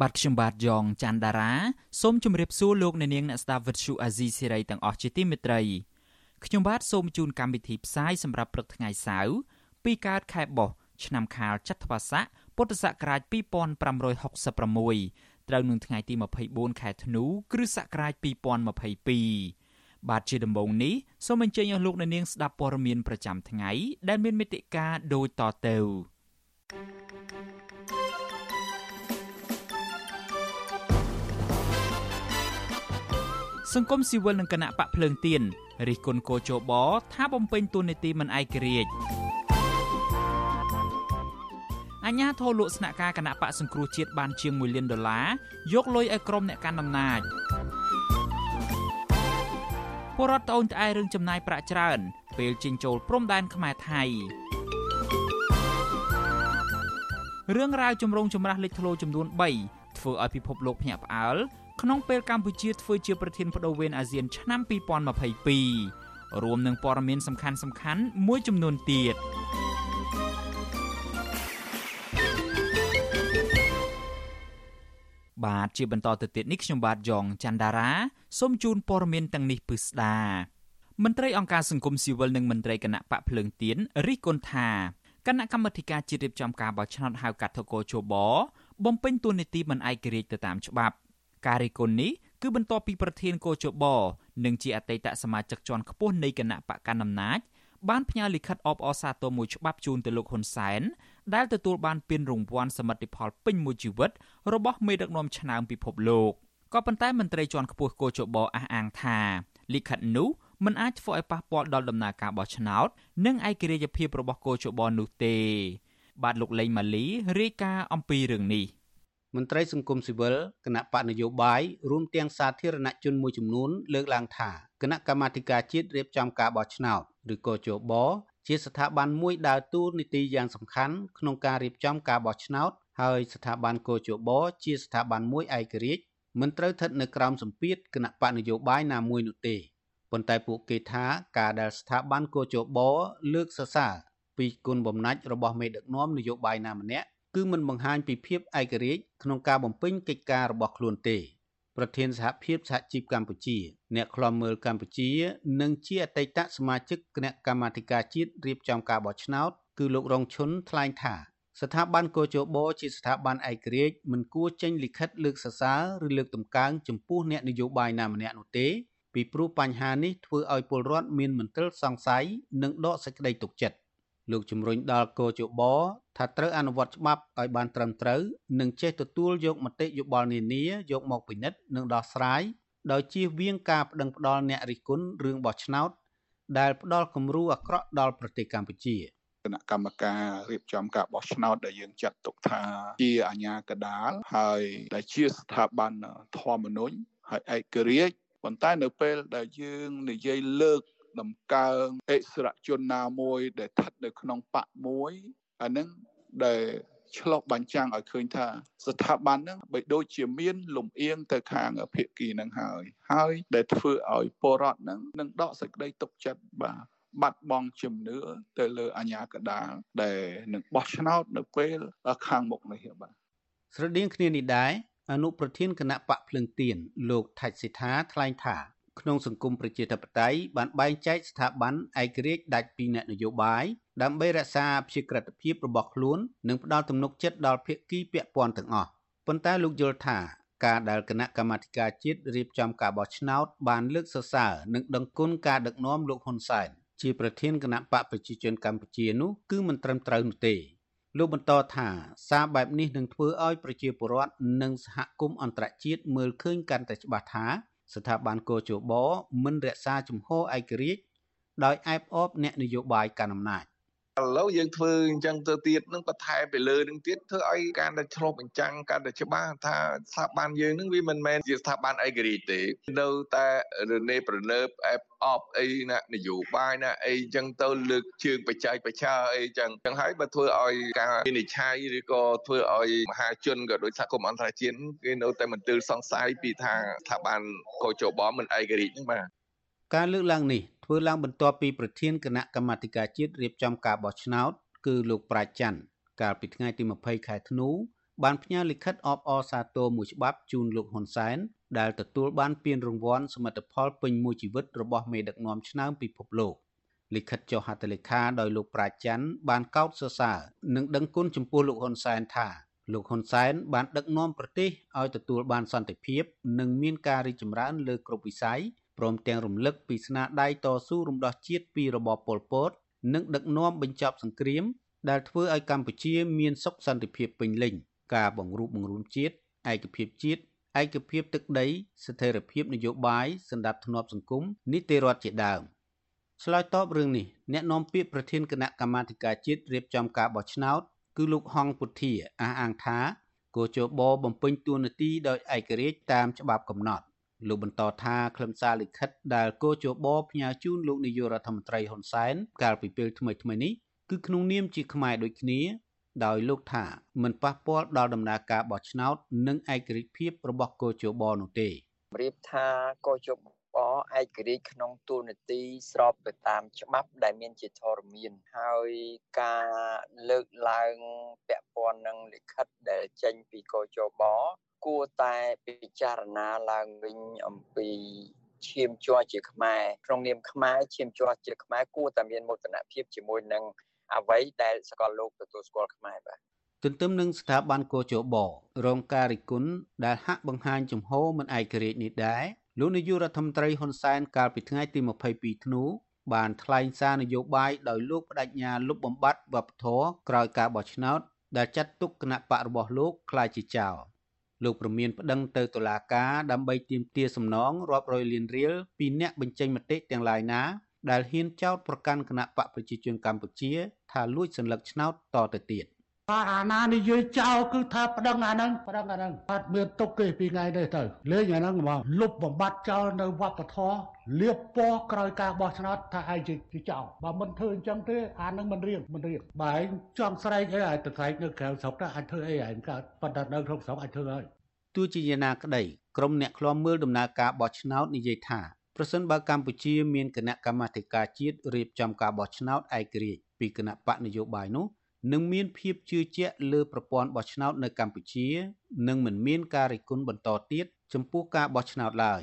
បាទខ្ញុំបាទយ៉ងច័ន្ទដារាសូមជម្រាបសួរលោកអ្នកនាងអ្នកស្ដាប់ Vuthu Azizi Serai ទាំងអស់ជាទីមេត្រីខ្ញុំបាទសូមជូនកម្មវិធីផ្សាយសម្រាប់ព្រឹកថ្ងៃសៅរ៍ពីកើតខែបោះឆ្នាំខាលចត្វាស័កពុទ្ធសករាជ2566ត្រូវនឹងថ្ងៃទី24ខែធ្នូគ្រិស្តសករាជ2022បាទជាដំបូងនេះសូមអញ្ជើញអស់លោកអ្នកនាងស្ដាប់ព័ត៌មានប្រចាំថ្ងៃដែលមានមេតិការដូចតទៅ សង្គមស៊ីវិលនិងគណៈបកភ្លើងទៀនរិះគន់គោចបថាបំពេញតួនាទីមិនឯករាជ្យអញ្ញាធរលក់ស្នាក់ការគណៈបកសង្គ្រោះជាតិបានជាង1លានដុល្លារយកលុយឲ្យក្រុមអ្នកកាន់អំណាចពលរដ្ឋត្អូញត្អែរឿងចំណាយប្រាក់ច្រើន ពេលជិញ្ចូលព្រំដែនខ្មែរថៃរឿងរ៉ាវចម្រូងចម្រាសលេចធ្លោចំនួន3ធ្វើឲ្យពិភពលោកភ្ញាក់ផ្អើល ក្នុងពេលកម្ពុជាធ្វើជាប្រធានបដូវវេនអាស៊ានឆ្នាំ2022រួមនឹងព័ត៌មានសំខាន់សំខាន់មួយចំនួនទៀតបាទជាបន្តទៅទៀតនេះខ្ញុំបាទយ៉ងច័ន្ទដារាសូមជូនព័ត៌មានទាំងនេះពិស្ដាមន្ត្រីអង្គការសង្គមស៊ីវិលនិងមន្ត្រីគណៈបកភ្លើងទៀនរិះគន់ថាគណៈកម្មាធិការជាតិរៀបចំការបោះឆ្នោតហៅកាត់ធកោជបបំពេញតួនាទីមិនឯករាជ្យទៅតាមច្បាប់ ការរិះគន់នេះគឺបន្ទាប់ពីប្រធានកោជបនិងជាអតីតសមាជិកជាន់ខ្ពស់នៃគណៈបកកណ្ដាលអំណាចបានផ្ញើលិខិតអបអរសាទរមួយច្បាប់ជូនទៅលោកហ៊ុនសែនដែលទទួលបានពានរង្វាន់សមិទ្ធផលពេញមួយជីវិតរបស់មេដឹកនាំឆ្នើមពិភពលោកក៏ប៉ុន្តែមន្ត្រីជាន់ខ្ពស់កោជបអះអាងថាលិខិតនោះមិនអាចធ្វើឲ្យប៉ះពាល់ដល់ដំណើរការបោះឆ្នោត និងឯករាជ្យភាពរបស់កោជបនោះទេ បាទលោកលេងម៉ាលីរាយការណ៍អំពីរឿងនេះ មន្ត្រីសង្គមស៊ីវិលគណៈបកនយោបាយរួមទាំងសាធារណជនមួយចំនួនលើកឡើងថាគណៈកម្មាធិការជាតិរៀបចំការបោះឆ្នោតឬក៏ជបជាស្ថាប័នមួយដើរតួនាទីយ៉ាងសំខាន់ក្នុងការរៀបចំការបោះឆ្នោតហើយស្ថាប័នកោជបជាស្ថាប័នមួយឯករាជ្យមិនត្រូវស្ថិតនៅក្រោមសម្ពាធគណៈបកនយោបាយណាមួយនោះទេប៉ុន្តែពួកគេថាការដែលស្ថាប័នកោជបលើកសរសើរពីគុណបំណាច់របស់មេដឹកនាំនយោបាយណាម្នាក់ គឺមិនបង្ហាញពីភាពឯករាជ្យក្នុងការបំពេញកិច្ចការរបស់ខ្លួនទេប្រធានសហភាពសហជីពកម្ពុជា អ្នកខ្លំមើលកម្ពុជា និងជាអតីតសមាជិកគណៈកម្មាធិការជាតិរៀបចំការបោះឆ្នោតគឺលោករងឈុនថ្លែងថាស្ថាប័នកោជបជាស្ថាប័នឯករាជ្យមិនគួរចេញលិខិតលើកសរសើរឬលើកតម្កើងចំពោះអ្នកនយោបាយណាម្នាក់នោះទេពីព្រោះបញ្ហានេះធ្វើឲ្យពលរដ្ឋមានមន្ទិលសង្ស័យនិងដកសេចក្តីទុកចិត្ត លោកជំរុញដល់កោជបថាត្រូវអនុវត្តច្បាប់ឲ្យបានត្រឹមត្រូវនិងចេះទទួលយកមតិយោបល់នានាយកមកពិនិត្យនិងដោះស្រាយដោយជៀសវាងការប្តឹងផ្តល់អ្នករិះគន់រឿងបោះឆ្នោត ដែលផ្ដល់គំរូអាក្រក់ដល់ប្រទេសកម្ពុជាគណៈកម្មការរៀបចំការបោះឆ្នោតដែលយើងចាត់ទុកថាជាអាជ្ញាកដាលហើយដែលជាស្ថាប័នធម្មនុញ្ញហើយឯករាជ្យប៉ុន្តែនៅពេលដែលយើងនិយាយលើក តម្កើងអិសរជនណាមួយ ដែលស្ថិតនៅក្នុងបកមួយអានឹងដែលឆ្លុះបញ្ចាំងឲ្យឃើញថាស្ថាប័នហ្នឹងបីដូចជាមានលំអៀងទៅខាងភាគីហ្នឹងហើយហើយដែលធ្វើឲ្យពលរដ្ឋហ្នឹងនឹងដកសេចក្តីទុកចិត្តបាទបាត់បង់ជំនឿទៅលើអាញាកដាលដែលនឹងបោះឆ្នោតនៅពេលខាងមុខនេះបាទស្រដៀងគ្នានេះដែរអនុប្រធានគណៈបកភ្លឹងទៀនលោកថាច់សិដ្ឋាថ្លែងថា ក្នុងសង្គមប្រជាធិបតេយ្យបានបែងចែកស្ថាប័នឯករាជ្យដាច់ពីអ្នកនយោបាយដើម្បីរក្សាភាពក្រិតភាពរបស់ខ្លួននិងផ្ដល់ទំនុកចិត្តដល់ភាគីពាក់ព័ន្ធទាំងអស់ប៉ុន្តែលោកយល់ថាការដែលគណៈកម្មាធិការជាតិរៀបចំការបោះឆ្នោតបានលើកសរសើរនិងដឹងគុណការដឹកនាំលោកហ៊ុនសែនជាប្រធានគណៈបកប្រជាជនកម្ពុជានោះគឺមិនត្រឹមត្រូវនោះទេលោកបន្តថាសារបែបនេះនឹងធ្វើឲ្យប្រជាពលរដ្ឋនិងសហគមន៍អន្តរជាតិមើលឃើញកាន់តែច្បាស់ថា ស្ថាប័នកោជបមិនរក្សាជំហរឯករាជ្យដោយអែបអបអ្នកនយោបាយកាន់អំណាច ឥឡូវយើងធ្វើអញ្ចឹងទៅទៀតនឹងបន្ថែមទៅលើនឹងទៀតធ្វើឲ្យការដែលឆ្លុះបញ្ចាំងការដែលច្បាស់ថាស្ថាប័នយើងនឹងវាមិនមែនជាស្ថាប័នឯករាជ្យទេនៅតែរនេប្រណើបអែបអបអីណានយោបាយណាអីអញ្ចឹងទៅលើកជើងបច្ចេកបច្ឆាអីអញ្ចឹងអញ្ចឹងហើយបើធ្វើឲ្យការវិនិច្ឆ័យឬក៏ធ្វើឲ្យមហាជនក៏ដោយសហគមន៍អន្តរជាតិគេនៅតែមន្ទិលសង្ស័យពីថាស្ថាប័នកោជបមិនឯករាជ្យហ្នឹងបាទការលើកឡើងនេះ ធ្វើឡើងបន្ទាប់ពីប្រធានគណៈកម្មាធិការជាតិរៀបចំការបោះឆ្នោត គឺលោកប្រាជ្ញច័ន្ទកាលពីថ្ងៃទី20ខែធ្នូបានផ្ញើលិខិតអបអរសាទរមួយច្បាប់ជូនលោកហ៊ុនសែនដែលទទួលបានពានរង្វាន់សមិទ្ធផលពេញមួយជីវិតរបស់មេដឹកនាំឆ្នើមពិភពលោកលិខិតចុះហត្ថលេខាដោយលោកប្រាជ្ញច័ន្ទបានកោតសរសើរនិងដឹងគុណចំពោះលោកហ៊ុនសែនថាលោកហ៊ុនសែនបានដឹកនាំប្រទេសឲ្យទទួលបានសន្តិភាព និងមានការរីកចម្រើនលើគ្រប់វិស័យ ព្រមទាំងរំលឹកពីស្នាដៃតស៊ូរំដោះជាតិពីរបបប៉ុលពត និងដឹកនាំបញ្ចប់សង្គ្រាម ដែលធ្វើឲ្យកម្ពុជាមានសុខសន្តិភាពពេញលេញការបង្រួបបង្រួមជាតិឯកភាពជាតិឯកភាពទឹកដីស្ថិរភាពនយោបាយសន្តិភាពសង្គមនីតិរដ្ឋជាដើមឆ្លើយតបរឿងនេះអ្នកនាំពាក្យប្រធានគណៈកម្មាធិការជាតិរៀបចំការបោះឆ្នោតគឺលោកហងពុធាអះអាងថាគោជបបំពេញតួនាទីដោយឯករាជ្យតាមច្បាប់កំណត់ លោកបន្តថាខ្លឹមសារលិខិតដែលគោជបផ្ញើជូនលោកនាយករដ្ឋមន្ត្រីហ៊ុនសែនកាលពីពេលថ្មីៗនេះគឺក្នុងនាមជាខ្មែរដូចគ្នា ដោយលោកថាមិនប៉ះពាល់ដល់ដំណើរការបោះឆ្នោត និងឯករាជ្យភាពរបស់គោជបនោះទេរៀបថាគោជបឯករាជ្យក្នុងទូនាទីស្របទៅតាមច្បាប់ដែលមានជាធរមាន ហើយការលើកឡើងពាក់ព័ន្ធនឹងលិខិតដែលចេញពីកោជប គួរតែពិចារណាឡើងវិញអំពីឈាមជ័រជាខ្មែរក្នុងនាមខ្មែរឈាមជ័រជាខ្មែរគួរតែមានមោទនភាពជាមួយនឹងអ្វីដែលសកលលោកទទួលស្គាល់ខ្មែរបាទទន្ទឹមនឹងស្ថាប័នកោជបរងការរិះគន់ដែលហាក់បង្ហាញចំហមិនឯករាជ្យនេះដែរលោកនាយករដ្ឋមន្ត្រីហ៊ុនសែនកាលពីថ្ងៃទី22ធ្នូបានថ្លែងសារនយោបាយដោយលោកបដិញ្ញាលុបបំបាត់វប្បធម៌ក្រោយការបោះឆ្នោតដែលចាត់ទុកគណៈបករបស់លោកខ្លាចជាចោល លោកប្រមានប្តឹងទៅតុលាការដើម្បីទាមទារសំណងរាប់រយលានរៀលពីអ្នកបញ្ចេញមតិទាំងឡាយណាដែលហ៊ានចោទប្រកាន់គណៈបកប្រជាជនកម្ពុជា ថាលួចសัญลักษณ์ឆ្នោតតទៅទៀត បាទអាណានិយាយចោលគឺថាប្តឹងអាហ្នឹងប្តឹងអាហ្នឹងអត់មានទុកទេពីថ្ងៃនេះទៅលេងអាហ្នឹងហ្មងលុបបំបត្តិចោលនៅវប្បធម៌លៀបពណ៌ក្រោយការបោះឆ្នោតថាឯងជាចោលបើមិនធ្វើអញ្ចឹងទេអាហ្នឹងមិនរៀងមិនរៀងបើឯងចង់ស្រែកអីអាចទៅស្រែកនៅក្រៅស្រុកទៅអាចធ្វើអីឯងកើតប៉ុន្តែនៅក្នុងស្រុកអាចធ្វើហើយទោះជាយ៉ាងណាក្តីក្រុមអ្នកឃ្លាំមើលដំណើរការបោះឆ្នោតនិយាយថាប្រសិនបើកម្ពុជាមានគណៈកម្មាធិការជាតិរៀបចំការបោះឆ្នោតឯករាជ្យពីគណៈបកនយោបាយនោះ នឹងមានភាពជឿជាក់លើប្រព័ន្ធបោះឆ្នោតនៅកម្ពុជានិងមិនមានការរិះគន់បន្តទៀតចំពោះការបោះឆ្នោតឡើយ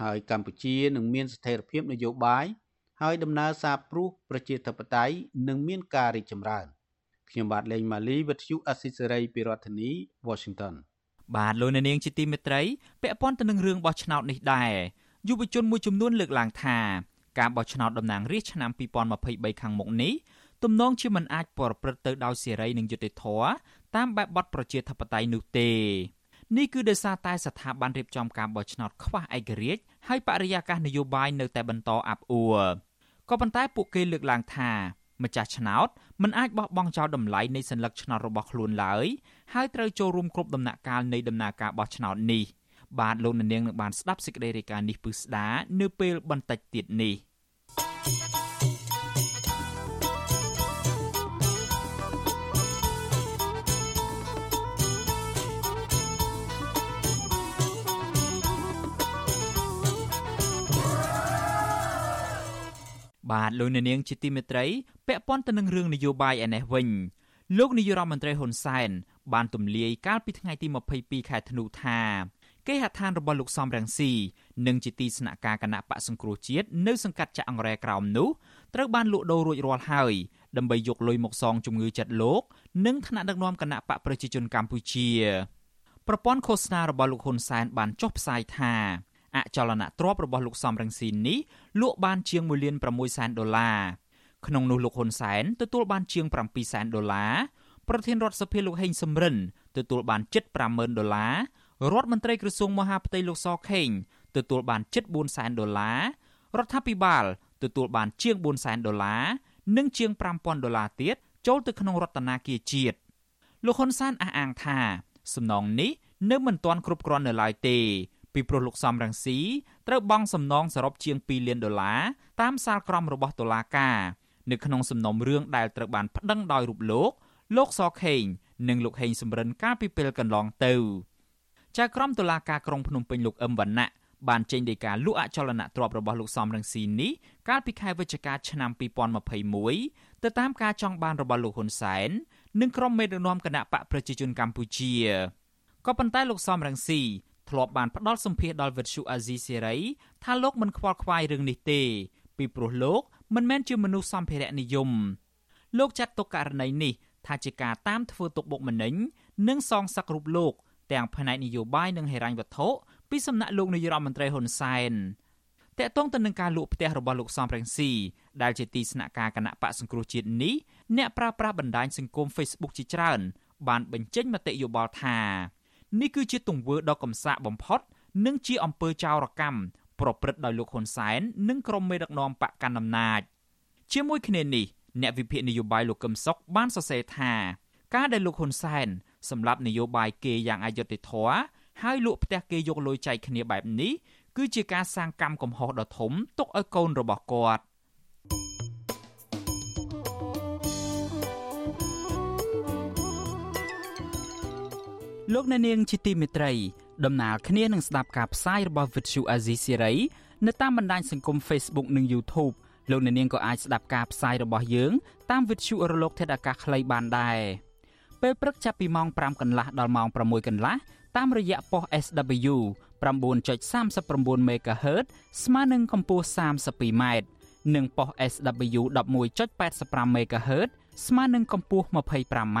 ហើយកម្ពុជានឹងមានស្ថិរភាពនយោបាយហើយដំណើរសារព្រោះប្រជាធិបតេយ្យនឹងមានការរីកចម្រើនខ្ញុំបាទលេងម៉ាលីវិទ្យុអស៊ីសេរីពីរដ្ឋធានី Washington បាទលោកអ្នកនាងជាទីមេត្រីពាក់ព័ន្ធទៅនឹងរឿងបោះឆ្នោតនេះដែរយុវជនមួយចំនួនលើកឡើងថាការបោះឆ្នោតតំណាងរាស្ត្រឆ្នាំ2023ខាងមុខនេះ ទំនងជាមិនអាចប្រព្រឹត្តទៅដោយសេរីនិងយុត្តិធម៌តាមបែបបទប្រជាធិបតេយ្យនោះទេនេះគឺដោយសារតែស្ថាប័នរៀបចំការបោះឆ្នោតខ្វះឯករាជ្យហើយបរិយាកាសនយោបាយនៅតែបន្តអាប់អួរក៏ប៉ុន្តែពួកគេលើកឡើងថាម្ចាស់ឆ្នោតមិនអាចបោះបង់ចោលតម្លៃនៃសញ្ញាឆ្នោតរបស់ខ្លួនឡើយហើយត្រូវចូលរួមគ្រប់ដំណាក់កាលនៃដំណើរការបោះឆ្នោតនេះបាទលោកនាងនឹងបានស្ដាប់សេចក្តីរាយការណ៍នេះពឹស្ដានៅពេលបន្តិចទៀតនេះ បាទលោកនាងជាទីមេត្រីពាក់ព័ន្ធទៅនឹងរឿងនយោបាយឯនេះវិញលោកនាយរដ្ឋមន្ត្រីហ៊ុនសែនបានទម្លាយកាលពីថ្ងៃទី22ខែធ្នូថាគេហដ្ឋានរបស់លោកសំរងស៊ីនិងជាទីស្នាក់ការគណៈបកសង្គ្រោះជាតិនៅសង្កាត់ចាក់អង្រែក្រោមនោះត្រូវបានលក់ដូររួចរាល់ហើយដើម្បីយកលុយមកសងជំងឺចិត្តលោកនិងថ្នាក់ដឹកនាំគណៈបកប្រជាជនកម្ពុជាប្រព័ន្ធឃោសនារបស់លោកហ៊ុនសែនបានចុះផ្សាយថា អចលនទ្រព្យរបស់លោកសំរងស៊ីនេះលក់បានជាង1លាន6សែនដុល្លារក្នុងនោះលោកហ៊ុនសែនទទួលបានជាង7សែនដុល្លារប្រធានរដ្ឋសភាលោកហេងសំរិនទទួលបានជិត50000ដុល្លាររដ្ឋមន្ត្រីក្រសួងមហាផ្ទៃលោកសខេងទទួលបានជិត4សែនដុល្លាររដ្ឋាភិបាលទទួលបានជាង4សែនដុល្លារនិងជាង5000ដុល្លារទៀតចូលទៅក្នុងរដ្ឋាភិបាលជាតិលោកហ៊ុនសែនអះអាងថាសំណងនេះនៅមិនទាន់គ្រប់គ្រាន់នៅឡើយទេ ពីព្រោះលោកសំរងស៊ីត្រូវបង់សំណងសរុបជាង2លានដុល្លារតាមសាលក្រមរបស់តុលាការនៅក្នុងសំណុំរឿងដែលត្រូវបានប្តឹងដោយរូបលោក លោកសខេង និងលោកហេងសំរិនកាលពីពេលកន្លងទៅចៅក្រមតុលាការក្រុងភ្នំពេញលោកអឹមវណ្ណៈបានចេញដីកាលក់អចលនទ្រព្យរបស់លោកសំរងស៊ីនេះកាលពីខែវិច្ឆិកាឆ្នាំ2021ទៅតាមការចង់បានរបស់លោកហ៊ុនសែននិងក្រុមមេដឹកនាំគណៈបកប្រជាជនកម្ពុជាក៏ប៉ុន្តែលោកសំរងស៊ី ធ្លាប់បានផ្ដល់សម្ភារដល់វិទ្យុអាស៊ីសេរីថាលោកមិនខ្វល់ខ្វាយរឿងនេះទេ ពីព្រោះលោកមិនមែនជាមនុស្សសម្ភារៈនិយមលោកចាត់ទុកករណីនេះថាជាការតាមធ្វើទុកបុកម្នេញនិងសងសឹករូបលោក ទាំងផ្នែកនយោបាយនិងហិរញ្ញវត្ថុពីសំណាក់លោកនាយរដ្ឋមន្ត្រីហ៊ុនសែនតកតងទៅនឹងការលក់ផ្ទះរបស់លោកសំរងស៊ីដែលជាទីស្នាក់ការគណៈបកសង្គ្រោះជាតិនេះអ្នកប្រើប្រាស់បណ្ដាញសង្គម Facebook ជាច្រើន បានបញ្ចេញមតិយោបល់ថា នេះគឺជាទង្វើដ៏កំសាកបំផុត និងជាអំពើចោរកម្មប្រព្រឹត្តដោយលោកហ៊ុនសែននិងក្រុមមេដឹកនាំបកកណ្ដាលអំណាចជាមួយគ្នានេះអ្នកវិភាគនយោបាយលោកកឹមសុខបានសរសេរថាការដែលលោកហ៊ុនសែនសម្រាប់នយោបាយគេយ៉ាងអយុត្តិធម៌ហើយលក់ផ្ទះគេយកលុយចែកគ្នាបែបនេះគឺជាការសាងកម្មកំហុសដ៏ធំទុកឲ្យកូនរបស់គាត់ លោកអ្នកនាងជាទីមេត្រីដំណើរគ្នានឹងស្ដាប់ការផ្សាយរបស់ Vuthu Azizi Siri នៅតាមបណ្ដាញសង្គម Facebook និង YouTube លោកអ្នកនាងក៏អាចស្ដាប់ការផ្សាយរបស់យើង តាម Vuthu រលកធាតុអាកាសខ្លីបានដែរពេលព្រឹកចាប់ពីម៉ោង5កន្លះដល់ម៉ោង6កន្លះតាមរយៈប៉ុស SW 9.39 MHz ស្មើនឹងកម្ពស់ 32m និងប៉ុស SW 11.85 MHz ស្មើនឹងកម្ពស់ 25m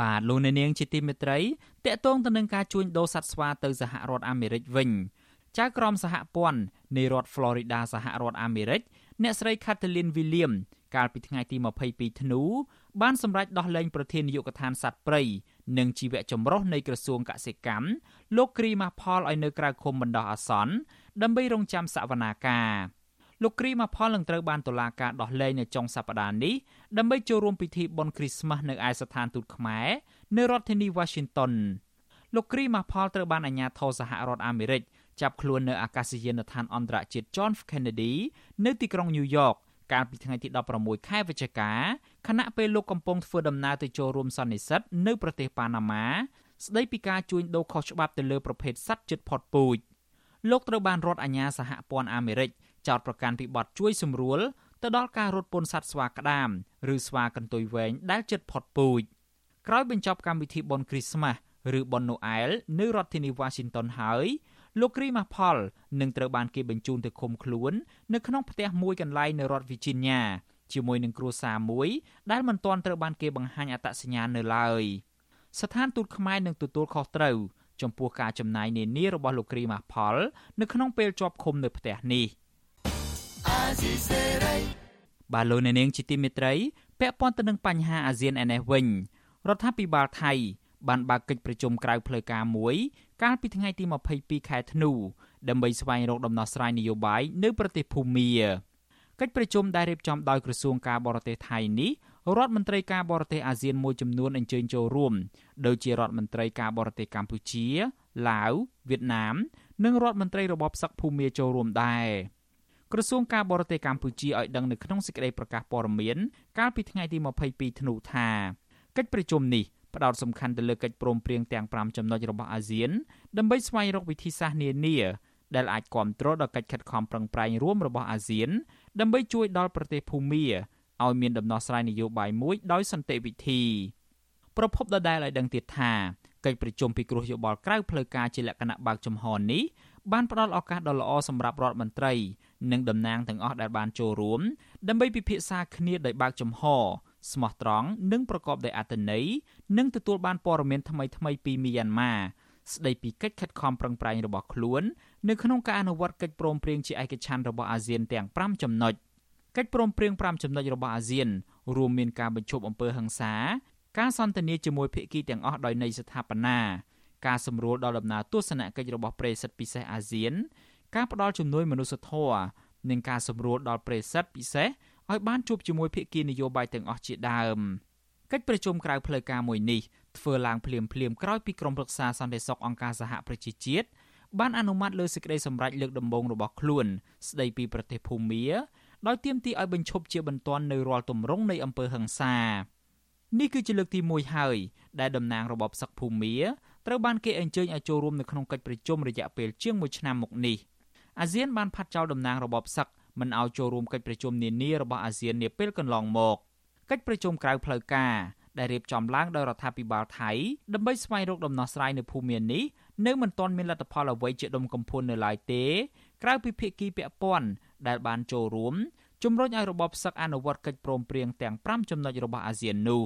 បាទលោកអ្នកនាងជាទីមេត្រីតកតងទៅនឹងការជួញដូរសត្វស្វាទៅសហរដ្ឋអាមេរិកវិញចៅក្រមសហព័ន្ធនៃរដ្ឋ Florida សហរដ្ឋអាមេរិកអ្នកស្រី Kathleen William កាលពីថ្ងៃទី22ធ្នូបានសម្រេចដោះលែងប្រធាននាយកដ្ឋានសត្វព្រៃនិងជីវៈចម្រុះនៃក្រសួងកសិកម្មលោកគ្រីម៉ាផលឲ្យនៅក្រៅឃុំបណ្ដោះអាសន្នដើម្បីរងចាំសវនាការ លោកគ្រីម៉ាផលនឹងត្រូវបានតុលាការដោះលែងនៅចុងសប្តាហ៍នេះដើម្បីចូលរួមពិធីបុណ្យគ្រីស្មាស់នៅឯស្ថានទូតខ្មែរនៅរដ្ឋធានី Washington លោកគ្រីម៉ាផលត្រូវបានអាជ្ញាធរសហរដ្ឋអាមេរិកចាប់ខ្លួននៅអាកាសយានដ្ឋានអន្តរជាតិ John F Kennedy នៅទីក្រុង New York កាលពីថ្ងៃទី16ខែវិច្ឆិកាខណៈពេលលោកកំពុងធ្វើដំណើរទៅចូលរួមសន្និសីទនៅប្រទេសប៉ាណាម៉ាស្ដីពីការជួញដូរខុសច្បាប់ទៅលើប្រភេទសត្វជិតផុតពូជលោកត្រូវបានរដ្ឋអាជ្ញាសហព័ន្ធអាមេរិក ចោទប្រកាន់ពីបទជួយសម្រួលទៅដល់ការរត់ពន្ធសត្វស្វាក្តាមឬស្វាកន្ទុយវែងដែលជិតផុតពូជក្រោយបញ្ចប់កម្មវិធីបុណ្យគ្រីស្មាស់ឬបុណ្យណូអែលនៅរដ្ឋធានី Washington ហើយលោកគ្រីម៉ាផលនឹងត្រូវបានគេបញ្ជូនទៅឃុំខ្លួននៅក្នុងផ្ទះមួយកន្លែងនៅរដ្ឋ Virginia ជាមួយនឹងគ្រួសារមួយដែលមិនទាន់ត្រូវបានគេបង្ហាញអត្តសញ្ញាណនៅឡើយស្ថានទូតខ្មែរនឹងទទួលខុសត្រូវចំពោះការចំណាយនានារបស់លោកគ្រីម៉ាផលនៅក្នុងពេលជាប់ឃុំនៅផ្ទះនេះ បាទលោកអ្នកនាងជាទីមេត្រីពាក់ព័ន្ធទៅនឹងបញ្ហាអាស៊ានឯនេះវិញរដ្ឋាភិបាលថៃ បានបើកកិច្ចប្រជុំក្រៅផ្លូវការមួយ កាលពីថ្ងៃទី22ខែធ្នូដើម្បីស្វែងរកដំណោះស្រាយនយោបាយនៅប្រទេសភូមាកិច្ចប្រជុំដែលរៀបចំដោយក្រសួងការបរទេសថៃនេះរដ្ឋមន្ត្រីការបរទេសអាស៊ានមួយចំនួនអញ្ជើញចូលរួមដូចជារដ្ឋមន្ត្រីការបរទេសកម្ពុជា ឡាវវៀតណាម និងរដ្ឋមន្ត្រីរបបសឹកភូមាចូលរួមដែរ ក្រសួងការបរទេសកម្ពុជាឲ្យដឹងនៅក្នុងសេចក្តីប្រកាសព័ត៌មានកាលពីថ្ងៃទី22ធ្នូថាកិច្ចប្រជុំនេះផ្ដោតសំខាន់ទៅលើកិច្ចព្រមព្រៀងទាំង5ចំណុចរបស់អាស៊ានដើម្បីស្វែងរកវិធីសាស្ត្រនានាដែលអាចគ្រប់គ្រងដល់កិច្ចខិតខំប្រឹងប្រែងរួមរបស់អាស៊ាន ដើម្បីជួយដល់ប្រទេសភូមាឲ្យមានដំណោះស្រាយនយោបាយមួយដោយសន្តិវិធីប្រពន្ធដដែលឲ្យដឹងទៀតថាកិច្ចប្រជុំពិគ្រោះយោបល់ក្រៅផ្លូវការជាលក្ខណៈបើកចំហនេះបានផ្ដល់ឱកាសដ៏ល្អសម្រាប់រដ្ឋមន្ត្រី និងតំណាងទាំងអស់ដែលបានចូលរួមដើម្បីពិភាក្សាគ្នាដោយបើកចំហស្មោះត្រង់និងប្រកបដោយអត្ថន័យនិងទទួលបានព័ត៌មានថ្មីៗពីមីយ៉ាន់ម៉ាស្ដីពីកិច្ចខិតខំប្រឹងប្រែងរបស់ខ្លួននៅក្នុងការអនុវត្តកិច្ចព្រមព្រៀងជាឯកច្ឆន្ទរបស់អាស៊ានទាំង5ចំណុចកិច្ចព្រមព្រៀង5ចំណុចរបស់អាស៊ានរួមមានការបញ្ឈប់អំពើហិង្សាការសន្ទនាជាមួយភាគីទាំងអស់ដោយន័យស្ថាបនាការសម្រួលដល់ដំណើរទស្សនកិច្ចរបស់ប្រិយសិទ្ធពិសេសអាស៊ាន ការផ្ដល់ជំនួយមនុស្សធម៌និងការសម្រួលដល់ប្រិយសិទ្ធពិសេសឲ្យបានជួបជាមួយភាគីនយោបាយទាំងអស់ជាដើមកិច្ចប្រជុំក្រៅផ្លូវការមួយនេះធ្វើឡើងភ្លាមភ្លាមក្រោយពីក្រុមប្រឹក្សាសន្តិសុខអង្គការសហប្រជាជាតិបានអនុម័តលើសេចក្តីសម្រេចលើកដំបូងរបស់ខ្លួនស្តីពីប្រទេសភូមាដោយទាមទារឲ្យបញ្ឈប់ជាបន្ទាន់នៅរាល់ទម្រង់នៃអំពើហិង្សានេះគឺជាលើកទី1ហើយដែលតំណាងរបបសឹកភូមាត្រូវបានគេអញ្ជើញឲ្យចូលរួមនៅក្នុងកិច្ចប្រជុំរយៈពេលជាង1ឆ្នាំមកនេះ អាស៊ានបានផាត់ចោលតំណាងរបបសឹកមិនឲ្យចូលរួមកិច្ចប្រជុំនានារបស់អាស៊ាននាពេលកន្លងមកកិច្ចប្រជុំក្រៅផ្លូវការដែលរៀបចំឡើងដោយរដ្ឋាភិបាលថៃដើម្បីស្វែងរកដំណោះស្រាយនៅភូមិនេះនៅមិនទាន់មានលទ្ធផលអ្វីជាដុំកំភួននៅឡើយទេ ក្រៅពីភាគីពាក់ព័ន្ធដែលបានចូលរួមជំរុញឲ្យរបបសឹកអនុវត្តកិច្ចព្រមព្រៀងទាំង5ចំណុចរបស់អាស៊ាននោះ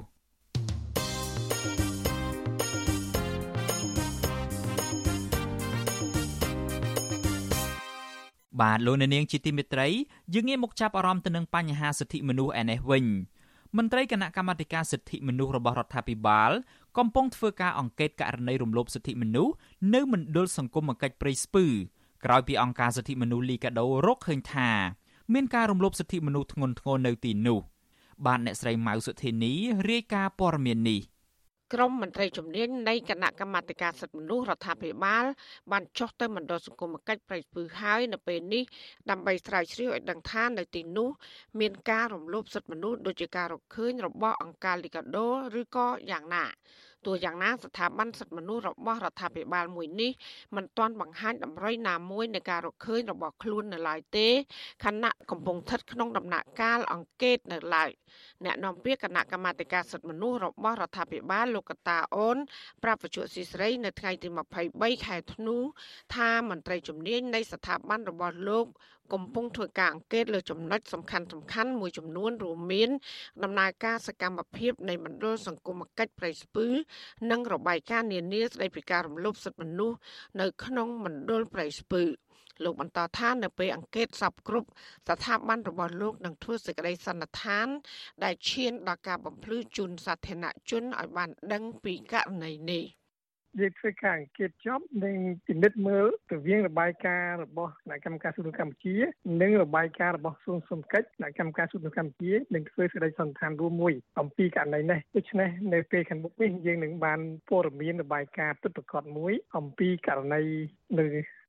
បាទលោកអ្នកនាងជាទីមេត្រីយើងងាកមកចាប់អារម្មណ៍ទៅនឹងបញ្ហាសិទ្ធិមនុស្សឯនេះវិញមន្ត្រីគណៈកម្មាធិការសិទ្ធិមនុស្សរបស់រដ្ឋាភិបាលកំពុងធ្វើការអង្កេតករណីរំលោភសិទ្ធិមនុស្សនៅមណ្ឌលសង្គមកិច្ចព្រៃស្ពឺក្រោយពីអង្គការសិទ្ធិមនុស្សលីកាដូរកឃើញថាមានការរំលោភសិទ្ធិមនុស្សធ្ងន់ធ្ងរនៅទីនោះ បាទអ្នកស្រីម៉ៅសុធីនីរាយការណ៍ព័ត៌មាននេះ ក្រមមន្ត្រីជំនាញនៃគណៈកម្មាធិការសិទ្ធិមនុស្សរដ្ឋាភិបាល បានចុះទៅមណ្ឌលសង្គមគិច្ចប្រៃស្ពឺហើយនៅពេលនេះដើម្បីស្រាវជ្រាវឲ្យដឹងថានៅទីនោះមានការរំលោភសិទ្ធិមនុស្សដូចជាការរកឃើញរបស់អង្គការលីកាដូឬក៏យ៉ាងណា ទោះយ៉ាងណាស្ថាប័នសិទ្ធិមនុស្សរបស់រដ្ឋាភិបាលមួយនេះមិនទាន់បង្ហាញតម្រុយណាមួយនៃការរកឃើញរបស់ខ្លួននៅឡើយទេខណៈកំពុងស្ថិតក្នុងដំណាក់កាលអង្កេតនៅឡើយអ្នកនាំពាក្យគណៈកម្មាធិការសិទ្ធិមនុស្សរបស់រដ្ឋាភិបាលលោកកតាអូន ប្រាប់វិទ្យុស៊ីស្រីនៅថ្ងៃទី23ខែធ្នូថាមន្ត្រីជំនាញនៃស្ថាប័នរបស់លោក កំពុងធ្វើការអង្កេតលើចំណុចសំខាន់សំខាន់មួយចំនួនរួមមានដំណើរការសកម្មភាពនៃមណ្ឌលសង្គមគិច្ចប្រៃស្ពឺ និងរបាយការណ៍នានាស្តីពីការរំលោភសិទ្ធិមនុស្សនៅក្នុងមណ្ឌលប្រៃស្ពឺលោកបន្តថានៅពេលអង្កេតសពគ្រប់ស្ថាប័នរបស់លោកនឹងធ្វើសេចក្តីសន្និដ្ឋាន ដែលឈានដល់ការបំភ្លឺជូនសាធារណជនឲ្យបានដឹងពីករណីនេះ យើងធ្វើការអង្កេតចប់និងពិនិត្យមើលទៅវិញរបាយការណ៍របស់គណៈកម្មការសួរកម្ពុជានិងរបាយការណ៍របស់សួងសុំកិច្ចគណៈកម្មការសួរកម្ពុជានឹងធ្វើសេចក្តីសន្និដ្ឋានរួមមួយអំពីករណីនេះដូច្នេះនៅពេលខាងមុខនេះយើងនឹងបានព័ត៌មានរបាយការណ៍ពិតប្រាកដមួយអំពីករណីនៅ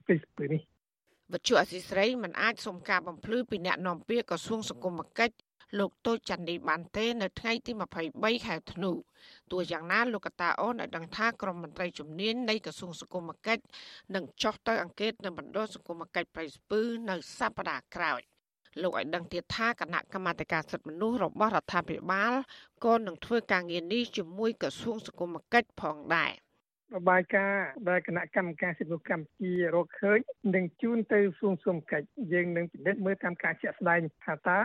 ទីស្ពឺនេះវត្ថុអសីស្រីមិនអាចសុំការបំភ្លឺពីអ្នកនាំពាក្យក្រសួងសង្គមគិច្ច លោកតូចចន្ទនីបានទេនៅថ្ងៃទី23ខែធ្នូទោះយ៉ាងណាលោកកតាអូនឲ្យដឹងថាក្រមមន្ត្រីជំនាញនៃក្រសួងសង្គមគិច្ចនឹងចុះទៅអង្កេតនៅមណ្ឌលសង្គមគិច្ចប្រៃស្ពឺនៅសប្តាហ៍ក្រោយលោកឲ្យដឹងទៀតថាគណៈកម្មាធិការសិទ្ធិមនុស្សរបស់រដ្ឋាភិបាលក៏នឹងធ្វើការងារនេះជាមួយក្រសួងសង្គមគិច្ចផងដែរ។ របាយការណ៍ដែលគណៈកម្មការសិទ្ធិមនុស្សកម្ពុជារកឃើញនឹងជូនទៅសួងសុំកិច្ចយើងនឹងពិនិត្យមើលតាមការជាក់ស្ដែងថាតើ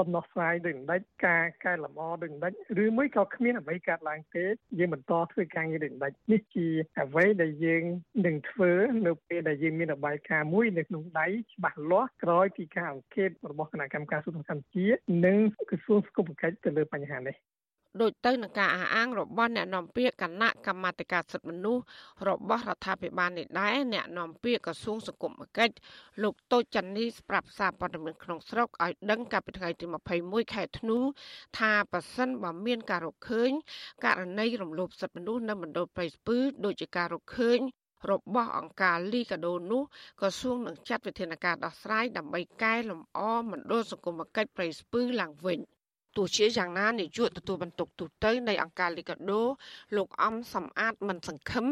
ដំណោះស្រាយដូចដេចការកែលម្អដូចដេចឬមួយក៏គ្មានអ្វីកើតឡើងទេយើងបន្តធ្វើការងារដូចដេចនេះជាអ្វីដែលយើងនឹងធ្វើនៅពេលដែលយើងមានរបាយការណ៍មួយនៅក្នុងដៃច្បាស់លាស់ក្រោយពីការអង្កេតរបស់គណៈកម្មការសិទ្ធិមនុស្សកម្ពុជានិងក្រសួងសង្គមគិច្ចទៅលើបញ្ហានេះ ដូចទៅនឹងការអះអាងរបស់អ្នកនាំពាក្យគណៈកម្មាធិការសិទ្ធិមនុស្សរបស់រដ្ឋាភិបាលនេះដែរអ្នកនាំពាក្យក្រសួងសង្គមគិច្ចលោកតូចចាន់នីស្រាប់សារព័ត៌មានក្នុងស្រុកឲ្យដឹងកាលពីថ្ងៃទី21ខែធ្នូថាប៉ះសិនបើមានការរកឃើញករណីរំលោភសិទ្ធិមនុស្សនៅមណ្ឌលព្រៃស្ពឺដូចជាការរកឃើញរបស់អង្គការលីកាដូនោះក្រសួងនឹងចាត់វិធានការដោះស្រាយដើម្បីកែលម្អមណ្ឌលសង្គមគិច្ចព្រៃស្ពឺឡើងវិញ។ ទោះជាយ៉ាងណានាយកទទួលបន្ទុកទូតនៃអង្គការលីកាដូលោកអំសំអាតមិនសង្ឃឹម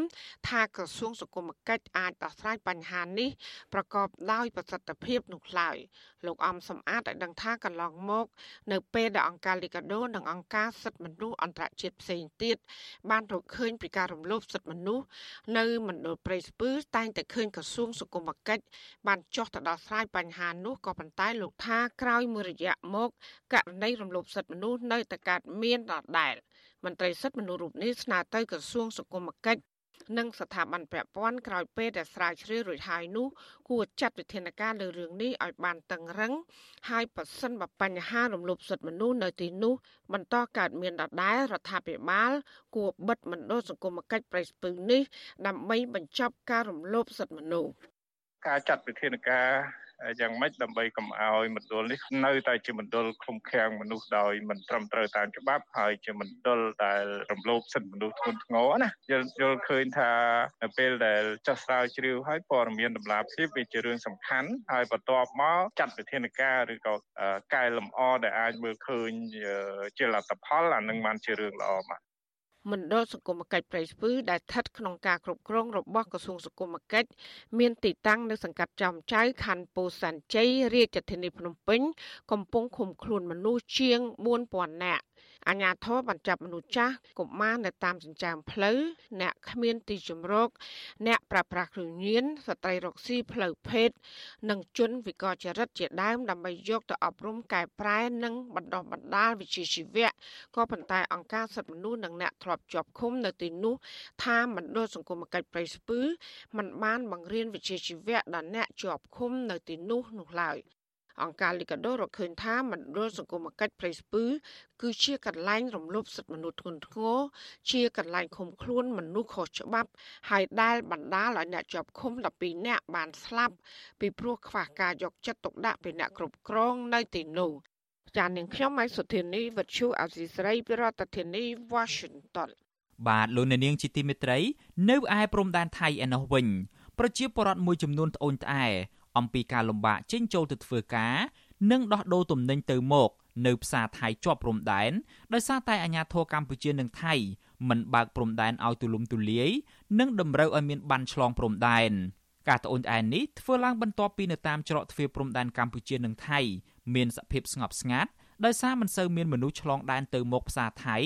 ថាក្រសួងសង្គមគិច្ចអាចដោះស្រាយបញ្ហានេះប្រកបដោយប្រសិទ្ធភាពនោះឡើយលោកអំសំអាតឲ្យដឹងថាកន្លងមក នៅពេលដែលអង្គការលីកាដូនិងអង្គការសិទ្ធិមនុស្សអន្តរជាតិផ្សេងទៀតបានរកឃើញពីការរំលោភសិទ្ធិមនុស្សនៅមណ្ឌលព្រៃស្ពឺតែងតែឃើញក្រសួងសង្គមគិច្ចបានចុះទៅដោះស្រាយបញ្ហានោះក៏ប៉ុន្តែលោកថាក្រោយមួយរយៈមកករណីរំលោភសិទ្ធិមនុស្សនៅតែកើតមានដដែលមន្ត្រីសិទ្ធិមនុស្សរូបនេះស្នើទៅក្រសួងសង្គមគិច្ចនិងស្ថាប័នពាក់ព័ន្ធក្រោយពេលដែលស្រាវជ្រាវរួចហើយនោះគួរចាត់វិធានការលើរឿងនេះឲ្យបានតឹងរឹងហើយប៉ះសិនបើបញ្ហារំលោភសិទ្ធិមនុស្សនៅទីនោះបន្តកើតមានដដែលរដ្ឋាភិបាលគួរបិទមណ្ឌលសង្គមគិច្ចប្រៃស្ពឹងនេះដើម្បីបញ្ចប់ការរំលោភសិទ្ធិមនុស្សការចាត់វិធានការ យ៉ាងម៉េចដើម្បីកុំឲ្យមណ្ឌលនេះនៅតែជាមណ្ឌលឃុំឃាំងមនុស្សដោយមិនត្រឹមត្រូវតាមច្បាប់ហើយជាមណ្ឌលដែលរំលោភសិទ្ធិមនុស្សធ្ងន់ធ្ងរណាយល់យល់ឃើញថានៅពេលដែលចាស់ស្រាវជ្រាវហើយព័ត៌មានតម្លាភាពវាជារឿងសំខាន់ហើយបន្ទាប់មកចាត់វិធានការឬក៏កែលម្អដែលអាចមើលឃើញជាលទ្ធផលអានឹងបានជារឿងល្អមក មណ្ឌលសង្គមគិច្ចព្រៃស្ពឺដែលស្ថិតក្នុងការគ្រប់គ្រងរបស់ក្រសួងសង្គមគិច្ចមានទីតាំងនៅសង្កាត់ចំចៅខណ្ឌពោធិ៍សែនជ័យរាជធានីភ្នំពេញកំពុងឃុំខ្លួនមនុស្សជាង4000នាក់ អាញាធរបានចាប់មនុស្សចាស់កុមារនៅតាមចិញ្ចើមផ្លូវអ្នកគ្មានទីជម្រកអ្នកប្រាស្រ័យគ្រឿងញៀនស្ត្រីរកស៊ីផ្លូវភេទនិងជនវិកលចរិតជាដើមដើម្បីយកទៅអប់រំកែប្រែនិងបណ្ដុះបណ្ដាលវិជ្ជាជីវៈក៏ប៉ុន្តែអង្គការសិទ្ធិមនុស្សនិងអ្នកធ្លាប់ជាប់ឃុំនៅទីនោះថាមណ្ឌលសង្គមគិច្ចប្រៃស្ពឺมันបានបង្រៀនវិជ្ជាជីវៈដល់អ្នកជាប់ឃុំនៅទីនោះនោះឡើយ អង្គការលីកាដូរកឃើញថាមណ្ឌលសង្គមគិច្ចព្រៃស្ពឺគឺជាកន្លែងរំលោភសិទ្ធិមនុស្សធ្ងន់ធ្ងរជាកន្លែងឃុំខ្លួនមនុស្សខុសច្បាប់ហើយដែលបណ្ដាលឲ្យអ្នកជាប់ឃុំ12នាក់បានស្លាប់ពីព្រោះខ្វះការយកចិត្តទុកដាក់ពីអ្នកគ្រប់គ្រងនៅទីនោះចាននាងខ្ញុំម៉ៃសុធានីវិទ្យុអាស៊ីសេរីពីរដ្ឋធានី Washington បាទលោកអ្នកនាងជាទីមេត្រី នៅឯព្រំដែនថៃឯណោះវិញ ប្រជាពលរដ្ឋមួយចំនួនត្អូញត្អែ អំពីការលំបាកចេញចូលទៅធ្វើការនិងដោះដូរទំនិញទៅមកនៅផ្សារថៃជាប់ព្រំដែនដោយសារតែអាញាធរកម្ពុជានិងថៃមិនបើកព្រំដែនឲ្យទូលំទូលាយនិងតម្រូវឲ្យមានបានឆ្លងព្រំដែនការត្អូញត្អែនេះធ្វើឡើងបន្ទាប់ពីនៅតាមច្រកទ្វារព្រំដែនកម្ពុជានិងថៃមានសភាពស្ងប់ស្ងាត់ដោយសារមិនសូវមានមនុស្សឆ្លងដែនទៅមកផ្សារថៃ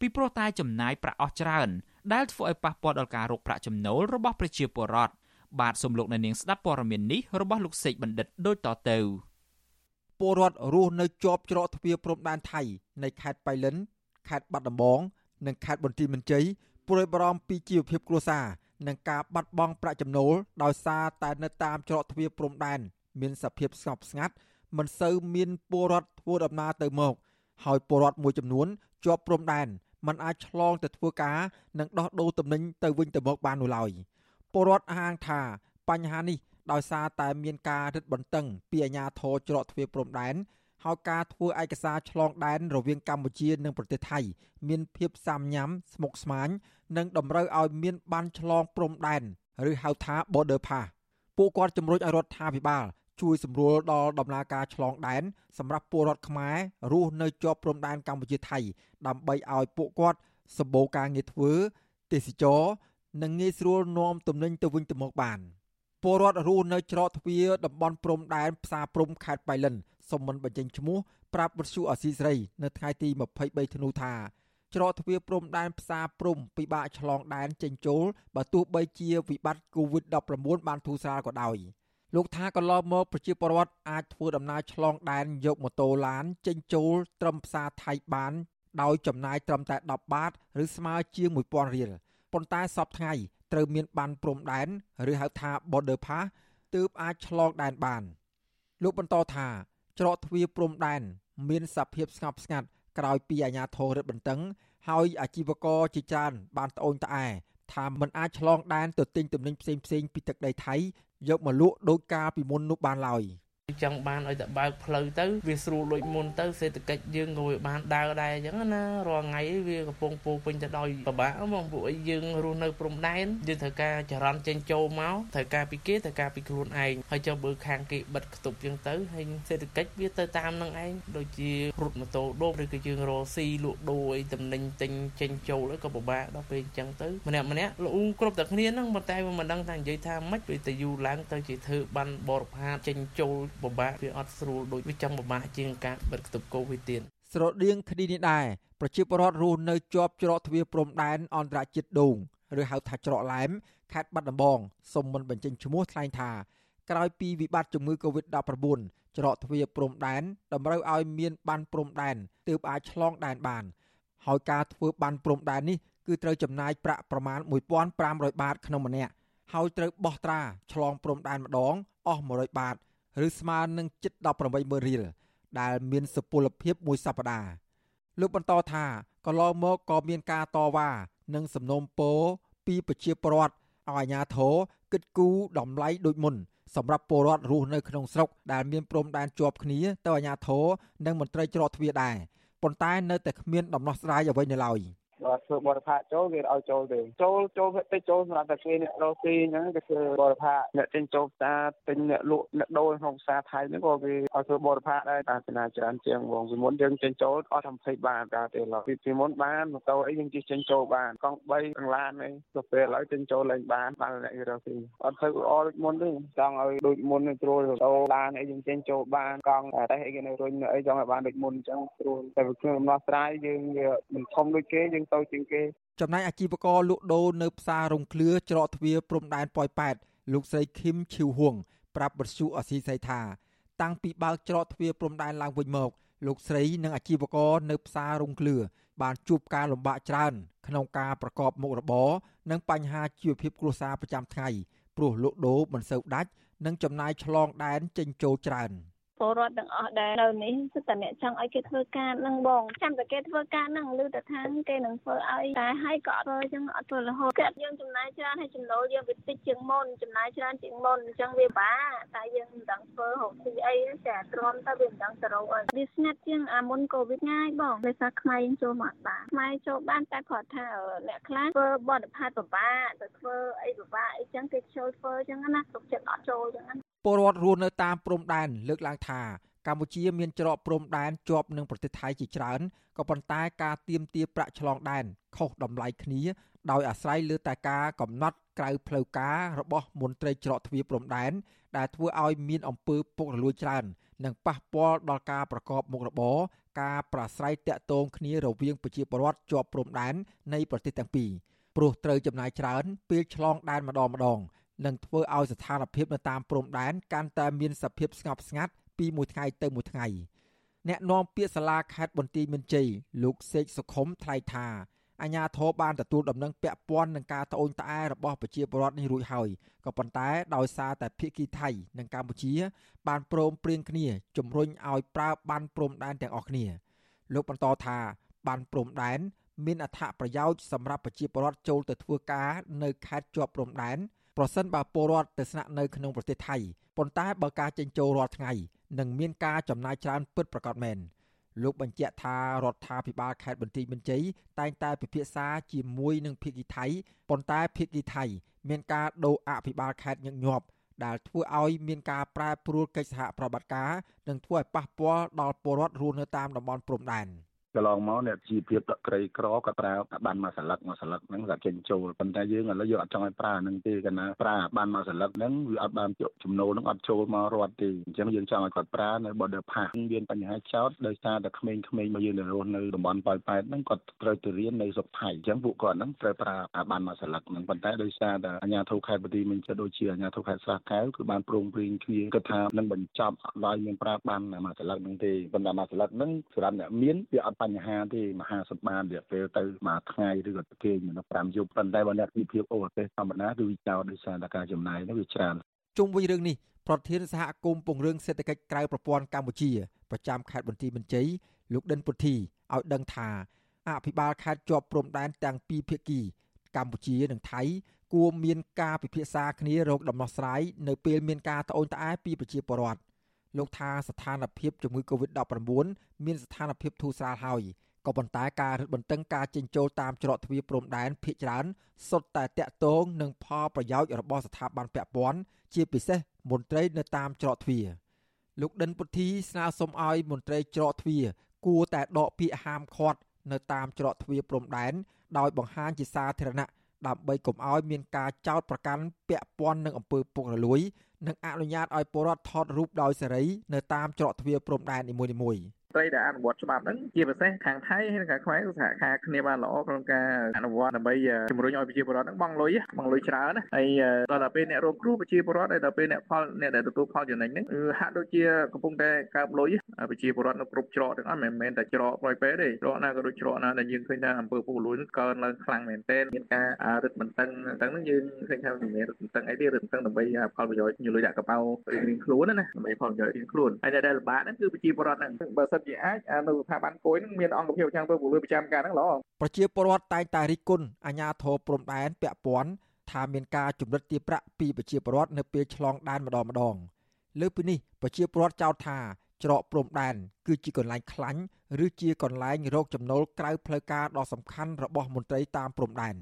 ពីព្រោះតែចំណាយប្រាក់អស់ច្រើនដែលធ្វើឲ្យប៉ះពាល់ដល់ការរកប្រាក់ចំណូលរបស់ប្រជាពលរដ្ឋ បាទសូមលោកអ្នកនាងស្ដាប់ព័ត៌មាននេះរបស់លោកសេកបណ្ឌិតដូចតទៅពលរដ្ឋរស់នៅជាប់ច្រកទ្វារព្រំដែនថៃនៃខេត្តបៃលិនខេត្តបាត់ដំបងនិងខេត្តបន្ទាយមានជ័យព្រួយបារម្ភពីជីវភាពគ្រួសារនិងការបាត់បង់ប្រាក់ចំណូលដោយសារតែនៅតាមច្រកទ្វារព្រំដែនមានសភាពស្ងប់ស្ងាត់មិនសូវមានពលរដ្ឋធ្វើដំណើរទៅមក ហើយពលរដ្ឋមួយចំនួនជាប់ព្រំដែនមិនអាចឆ្លងទៅធ្វើការនិងដោះដូរទំនិញទៅវិញទៅមកបាននោះឡើយ។ ពលរដ្ឋអាងថាបញ្ហានេះដោយសារតែមានការរឹតបន្តឹងពីអាជ្ញាធរច្រកទ្វារព្រំដែនហើយការធ្វើឯកសារឆ្លងដែនរវាងកម្ពុជានិងប្រទេសថៃ មានភាពសាមញ្ញស្មុគស្មាញនិងតម្រូវឲ្យមានបានឆ្លងព្រំដែនឬហៅថា border pass ពួកគាត់ជំរុញឲ្យរដ្ឋាភិបាលជួយសម្រួលដល់ដំណើរការឆ្លងដែនសម្រាប់ពលរដ្ឋខ្មែររស់នៅជាប់ព្រំដែនកម្ពុជាថៃដើម្បីឲ្យពួកគាត់សម្បូរការងារធ្វើទេសចរ និងងាយស្រួលនាំទំនិញទៅវិញទៅមកបានពលរដ្ឋរស់នៅច្រកទ្វារតំបន់ព្រំដែនផ្សារព្រំខេត្តបៃលិនសុំមិនបញ្ចេញឈ្មោះប្រាប់វិទ្យុអស៊ីសេរីនៅថ្ងៃទី23ធ្នូថាច្រកទ្វារព្រំដែនផ្សារព្រំពិបាកឆ្លងដែនចេញចូលបើទោះបីជាវិបត្តិ COVID-19 បានធូរស្រាលក៏ដោយលោកថាកន្លងមកប្រជាពលរដ្ឋអាចធ្វើដំណើរឆ្លងដែនយកម៉ូតូឡានចេញចូលត្រឹមផ្សារថៃបានដោយចំណាយត្រឹមតែ10បាត ឬស្មើជាង1000រៀល ប៉ុន្តែសពថ្ងៃត្រូវមានបានព្រំដែនឬហៅថា border pass ទើបអាចឆ្លងដែនបាន លោកបន្តថាច្រកទ្វារព្រំដែន មានសភាពស្ងប់ស្ងាត់ក្រោយពីអាជ្ញាធររឹតបន្តឹង ហើយអាជីវករជាច្រើនបានត្អូញត្អែថាมันអាចឆ្លងដែនទៅទិញទំនិញផ្សេងផ្សេងពីទឹកដីថៃយកមកលក់ដោយការពីមុននោះបានឡើយ ចង់បានឲ្យតែបើកផ្លូវទៅវាស្រួលដូចមុនទៅសេដ្ឋកិច្ចយើងក៏វាបានដើរដែរអញ្ចឹងណារាល់ថ្ងៃវាកំពុងពោពេញទៅដោយពិបាកហ្មងពួកអីយើងរស់នៅព្រំដែនយើងត្រូវការចរន្តចេញចូលមកត្រូវការពីគេត្រូវការពីខ្លួនឯងហើយចុះបើខាងគេបិទគប់អញ្ចឹងទៅហើយសេដ្ឋកិច្ចវាទៅតាមនឹងឯងដូចជារត់ម៉ូតូដូបឬក៏យើងរកស៊ីលក់ដូរអីតំណែងទិញចេញចូលក៏ពិបាកដល់ពេលអញ្ចឹងទៅម្នាក់ម្នាក់លូគ្រប់តែគ្នាហ្នឹងប៉ុន្តែវាមិនដឹងថានិយាយថាម៉េចពេលទៅយូរឡើងទៅជាធ្វើបានបរិផាតចេញចូលពិបាកវាអត់ស្រួលដូចវាចង់ពិបាកជាងការបិទគប់កូវីដទៀតស្រដៀងគ្នានេះដែរប្រជាពលរដ្ឋរស់នៅជាប់ច្រកទ្វារព្រំដែនអន្តរជាតិដូងឬហៅថាច្រកឡែមខេត្តបាត់ដំបងសូមមិនបញ្ចេញឈ្មោះថ្លែងថាក្រោយពីវិបត្តិជំងឺ Covid-19 ច្រកទ្វារព្រំដែនតម្រូវឲ្យមានបានព្រំដែនទើបអាចឆ្លងដែនបានហើយការធ្វើបានព្រំដែននេះគឺត្រូវចំណាយប្រាក់ប្រមាណ1500បាតក្នុងម្នាក់ហើយត្រូវបោះត្រាឆ្លងព្រំដែនម្ដងអស់100បាត ឬស្មើនឹងជិត180,000រៀលដែលមានសុពលភាពមួយសប្តាហ៍លោកបន្តថាកន្លងមកក៏មានការតវ៉ានិងសំណូមពរពីប្រជាពលរដ្ឋឲ្យអាជ្ញាធរគិតគូរតម្លៃដូចមុនសម្រាប់ពលរដ្ឋរស់នៅក្នុងស្រុកដែលមានព្រំដែនជាប់គ្នាទៅអាជ្ញាធរនិងមន្ត្រីច្រកទ្វារដែរប៉ុន្តែនៅតែគ្មានដំណោះស្រាយអ្វីនៅឡើយ។ បើធ្វើបរិផាកចូលគេឲ្យចូលទេចូលចូលតិចចូលសម្រាប់តែគេអ្នករកស៊ីអញ្ចឹងគេធ្វើបរិផាកអ្នកទិញចូលផ្សារទិញអ្នកលក់អ្នកដូរក្នុងផ្សារថៃហ្នឹងក៏គេឲ្យធ្វើបរិផាកដែរតាមចំណាយច្រើនជាងវងពីមុនយើងចេញចូលអត់20បានកើតទេឡើយពីមុនបានម៉ូតូអីយើងជិះចេញចូលបានកង់3កន្លានអីទៅពេលឥឡូវចេញចូលឡើងបានបានអ្នកគេរកស៊ីអត់ធ្វើល្អដូចមុនទេចង់ឲ្យដូចមុននេះត្រួលម៉ូតូឡានអីយើងចេញចូលបានកង់តែអីគេនៅរុញអីចង់ឲ្យបានដូចមុនអញ្ចឹងត្រួលតែវាគ្រឿងដំណោះស្រាយយើងវាមិនធំដូចគេយើងទៅជាងគេចំណែកអាជីវករលក់ដូរនៅផ្សាររងឃ្លឿច្រកទ្វារព្រំដែនប៉ោយប៉ែតលោកស្រីឃឹមឈីវហួងប្រាប់បទសុអសីសីថា តាំងពីបើកច្រកទ្វារព្រំដែនឡើងវិញមក លោកស្រីនិងអាជីវករនៅផ្សាររងឃ្លឿបានជួបការលំបាកច្រើន ក្នុងការប្រកបមុខរបរនិងបញ្ហាជីវភាពគ្រួសារប្រចាំថ្ងៃព្រោះលក់ដូរមិនសូវដាច់និងចំណាយឆ្លងដែនចេញចូលច្រើន។ ពលរដ្ឋទាំងអស់ដែលនៅនេះគឺតែអ្នកចង់ឲ្យគេធ្វើការនឹងបងចាំតែគេធ្វើការនឹងឬតែថាគេនឹងធ្វើឲ្យតែឲ្យក៏អត់ធ្វើអញ្ចឹងអត់ធ្វើរហូតគេយើងចំណាយច្រើនហើយចំណូលយើងវាតិចជាងមុនចំណាយច្រើនជាងមុនអញ្ចឹងវាបាតែយើងមិនដឹងធ្វើហូបស៊ីអីតែទ្រាំទៅវាមិនដឹងទៅរកអីវាស្ងាត់ជាងអាមុនកូវីដងាយបងដោយសារខ្មែរយើងចូលមកបានខ្មែរចូលបានតែគាត់ថាអ្នកខ្លះធ្វើបទផាតពិបាកទៅធ្វើអីពិបាកអីចឹងគេចូលធ្វើអញ្ចឹងណាទុកចិត្តអត់ចូលអញ្ចឹង ពលរដ្ឋរស់នៅតាមព្រំដែនលើកឡើងថាកម្ពុជាមានច្រកព្រំដែនជាប់នឹងប្រទេសថៃជាច្រើនក៏ប៉ុន្តែការទៀមទាប្រាក់ឆ្លងដែនខុសតម្លៃគ្នា ដោយអាស្រ័យលើតែការកំណត់ក្រៅផ្លូវការរបស់មន្ត្រីច្រកទ្វារព្រំដែនដែលធ្វើឲ្យមានអំពើពុករលួយច្រើននិងប៉ះពាល់ដល់ការប្រកបមុខរបរការប្រាស្រ័យតាក់ទងគ្នារវាងប្រជាពលរដ្ឋជាប់ព្រំដែននៃប្រទេសទាំងពីរព្រោះត្រូវចំណាយច្រើនពេលឆ្លងដែនម្ដងម្ដង នឹងធ្វើឲ្យស្ថានភាពនៅតាមព្រំដែនកាន់តែមានសភាពស្ងប់ស្ងាត់ពីមួយថ្ងៃទៅមួយថ្ងៃអ្នកនាំពាក្យសាលាខេត្តបន្ទាយមានជ័យលោកសេកសុខុមថ្លែងថាអាញាធរបានទទួលដំណឹងពាក់ព័ន្ធនឹងការត្អូញត្អែរបស់ប្រជាពលរដ្ឋនេះរួចហើយក៏ប៉ុន្តែដោយសារតែភៀកគីថៃនិងកម្ពុជា បានព្រមព្រៀងគ្នាជំរុញឲ្យប្រើបានព្រំដែនទាំងអស់គ្នាលោកបន្តថាបានព្រំដែនមានអត្ថប្រយោជន៍សម្រាប់ប្រជាពលរដ្ឋចូលទៅធ្វើការនៅខេត្តជាប់ព្រំដែន ប្រសិនបើពលរដ្ឋទៅស្នាក់នៅក្នុងប្រទេសថៃប៉ុន្តែបើការចេញចូលរាល់ថ្ងៃនឹងមានការចំណាយច្រើនពិតប្រាកដមែនលោកបញ្ជាក់ថារដ្ឋាភិបាលខេត្តបន្ទាយមានជ័យតែងតែពិភាក្សាជាមួយនឹងភាគីថៃប៉ុន្តែភាគីថៃមានការដូរអភិបាលខេត្តញឹកញាប់ដែលធ្វើឲ្យមានការប្រែប្រួលកិច្ចសហប្រតិបត្តិការនិងធ្វើឲ្យប៉ះពាល់ដល់ពលរដ្ឋរស់នៅតាមតំបន់ព្រំដែន។ កន្លងមកអ្នកជីវភាពដកក្រីក្រក៏ប្រើបានមួយសន្លឹកមួយសន្លឹកហ្នឹងតែចេញចូលប៉ុន្តែយើងឥឡូវយើងអត់ចង់ឲ្យប្រើហ្នឹងទេកាលណាប្រើបានមួយសន្លឹកហ្នឹងវាអត់បានចំណូលហ្នឹងអត់ចូលមករត់ទេអញ្ចឹងយើងចង់ឲ្យគាត់ប្រើនៅ border pass មានបញ្ហាចោតដោយសារតែក្មេងៗរបស់យើងនៅរស់នៅតំបន់ប៉ោយប៉ែតហ្នឹងគាត់ត្រូវទៅរៀននៅស្រុកថៃអញ្ចឹងពួកគាត់ហ្នឹងត្រូវប្រើបានមួយសន្លឹកហ្នឹងប៉ុន្តែដោយសារតែអាជ្ញាធរខេត្តបន្ទាយមានចិត្តដូចជាអាជ្ញាធរខេត្តស្រះកែវគឺបានព្រមព្រៀងគ្នាគិតថានឹងបញ្ចប់ឲ្យមានប្រើបានមួយសន្លឹកហ្នឹងទេប៉ុន្តែមួយសន្លឹកហ្នឹងសម្រាប់អ្នកមានវាអត់បញ្ហាទេមហាសបានរយៈពេលទៅមួយថ្ងៃឬក៏គេមនុស្ស5យប់ប៉ុន្តែបើអ្នកវិភាពអូប្រទេសធម្មតាគឺវាចោលដោយសារតែការចំណាយនោះវាច្រើនជុំវិញរឿងនេះប្រធានសហគមន៍ពង្រឹងសេដ្ឋកិច្ចក្រៅប្រព័ន្ធកម្ពុជាប្រចាំខេត្តបន្ទាយមានជ័យលោកដិនពុទ្ធីឲ្យដឹងថាអភិបាលខេត្តជាប់ព្រំដែនទាំងពីរភាគី កម្ពុជានិងថៃគួរមានការពិភាក្សាគ្នារកដំណោះស្រាយនៅពេលមានការត្អូញត្អែពីប្រជាពលរដ្ឋ លោកថាស្ថានភាពជំងឺ Covid-19 មានស្ថានភាពធូរស្រាលហើយក៏ប៉ុន្តែការរឹតបន្តឹងការចេញចូលតាមច្រកទ្វារព្រំដែនភ ieck ច្រើនសុទ្ធតែតាក់ទងនឹងផលប្រយោជន៍របស់ស្ថាប័នពាក់ព័ន្ធជាពិសេសមន្ត្រីនៅតាមច្រកទ្វារលោកដិនពុទ្ធីស្នើសុំឲ្យមន្ត្រីច្រកទ្វារគួរតែដកពាក្យហាមឃាត់នៅតាមច្រកទ្វារព្រំដែនដោយបង្ហាញជាសាធារណៈដើម្បីកុំឲ្យមានការចោទប្រកាន់ពាក់ព័ន្ធនឹងអំពើពុករលួយ និងអនុញ្ញាតឲ្យពលរដ្ឋថតរូបដោយសេរីនៅតាមច្រកទ្វារព្រំដែននីមួយៗ។ ត្រីដែលអនុវត្តច្បាប់ហ្នឹងជាពិសេសខាងថៃហើយនិងខាងខ្មែរគឺសហការគ្នាបានល្អក្នុងការអនុវត្តដើម្បីជំរុញឲ្យប្រជាពលរដ្ឋហ្នឹងបង់លុយបង់លុយច្រើនណាហើយដល់ទៅពេលអ្នករងគ្រោះប្រជាពលរដ្ឋហើយដល់ពេលអ្នកផលអ្នកដែលទទួលផលចំណេញហ្នឹងគឺហាក់ដូចជាកំពុងតែកើបលុយប្រជាពលរដ្ឋនៅគ្រប់ច្រកទាំងអស់មិនមែនតែច្រកប្រយពេទេច្រកណាក៏ដូចច្រកណាដែលយើងឃើញថាអំពើពុករលួយហ្នឹងកើនឡើងខ្លាំងមែនទែនមានការរឹតបន្តឹងទាំងហ្នឹងយើងឃើញថាមិនមែនរឹតបន្តឹងអីទេរឹតបន្តឹងដើម្បីផលប្រយោជន៍ញលុយដាក់កប៉ៅរៀងខ្លួនណាដើម្បីផលប្រយោជន៍រៀងខ្លួនហើយដែលលំបាកហ្នឹងគឺប្រជាពលរដ្ឋហ្នឹងបើសិនជាអាចនៅស្ថាប័នគយនឹងមានអង្គភាពចាំងទៅពលរដ្ឋប្រចាំការហ្នឹងល្អប្រជាពលរដ្ឋតែងតែរិះគន់អាជ្ញាធរព្រំដែនពាក់ព័ន្ធថាមានការជំរិតទារប្រាក់ពីប្រជាពលរដ្ឋនៅពេលឆ្លងដែនម្ដងម្ដងលើពីនេះប្រជាពលរដ្ឋចោទថាច្រកព្រំដែនគឺជាកន្លែងខ្លាញ់ឬជាកន្លែងរកចំណូលក្រៅផ្លូវការដ៏សំខាន់របស់មន្ត្រីតាមព្រំដែន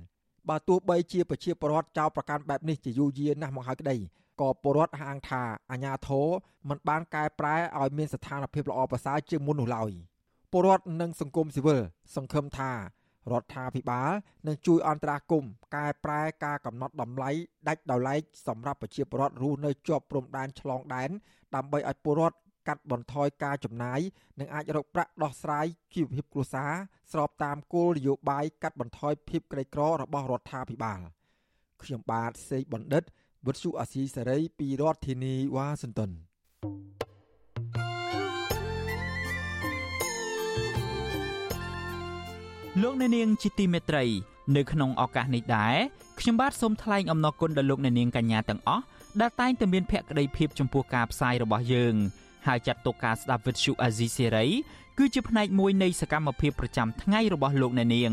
បើទោះបីជាប្រជាពលរដ្ឋចោទប្រកាន់បែបនេះជាយូរយារណាស់មកហើយក្តី ក៏ពលរដ្ឋហាងថាអាញាធរមិនបានកែប្រែឲ្យមានស្ថានភាពល្អប្រសើរជាងមុននោះឡើយ។ពលរដ្ឋនិងសង្គមស៊ីវិលសង្ឃឹមថារដ្ឋាភិបាលនឹងជួយអន្តរាគមន៍កែប្រែការកំណត់តម្លៃដាច់ដោយឡែកសម្រាប់ប្រជាពលរដ្ឋរស់នៅជាប់ព្រំដែនឆ្លងដែនដើម្បីឲ្យពលរដ្ឋកាត់បន្ថយការចំណាយនិងអាចរកប្រាក់ដោះស្រាយជីវភាពគ្រួសារស្របតាមគោលនយោបាយកាត់បន្ថយភាពក្រីក្ររបស់រដ្ឋាភិបាលខ្ញុំបាទសេកបណ្ឌិត វុទ្ធុអាស៊ីសេរីពីរដ្ឋធានីវ៉ាស៊ីនតោនលោកអ្នកនាងជាទីមេត្រី នៅក្នុងឱកាសនេះដែរខ្ញុំបាទសូមថ្លែងអំណរគុណដល់លោកអ្នកនាងកញ្ញាទាំងអស់ដែលតែងតែមានភក្ដីភាពចំពោះការផ្សាយរបស់យើងហើយចាត់ទុកការស្ដាប់វិទ្យុអាស៊ីសេរីគឺជាផ្នែកមួយនៃសកម្មភាពប្រចាំថ្ងៃរបស់លោកអ្នកនាង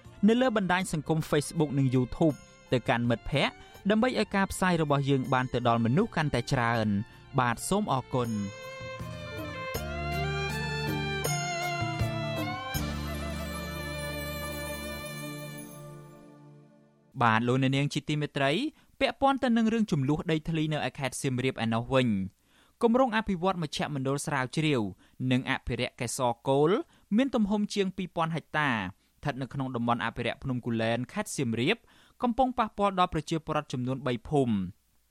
នៅលើបណ្ដាញសង្គម Facebook និង YouTube ទៅកាន់មិត្តភ័ក្តិដើម្បីឲ្យការផ្សាយរបស់យើងបានទៅដល់មនុស្សកាន់តែច្រើន បាទសូមអរគុណបាទលោកអ្នកនាងជាទីមេត្រីពាក់ព័ន្ធទៅនឹងរឿងចំនួនដីធ្លីនៅឯខេត្តសៀមរាបឯណោះវិញគម្រោងអភិវឌ្ឍមជ្ឈមណ្ឌលស្រាវជ្រាវ និងអភិរក្សកែសរគោលមានទំហំជាង2000ហិកតា ស្ថិតនៅក្នុងតំបន់អភិរក្សភ្នំគូលែនខេត្តសៀមរាបកំពុងប៉ះពាល់ដល់ប្រជាពលរដ្ឋចំនួន3ភូមិ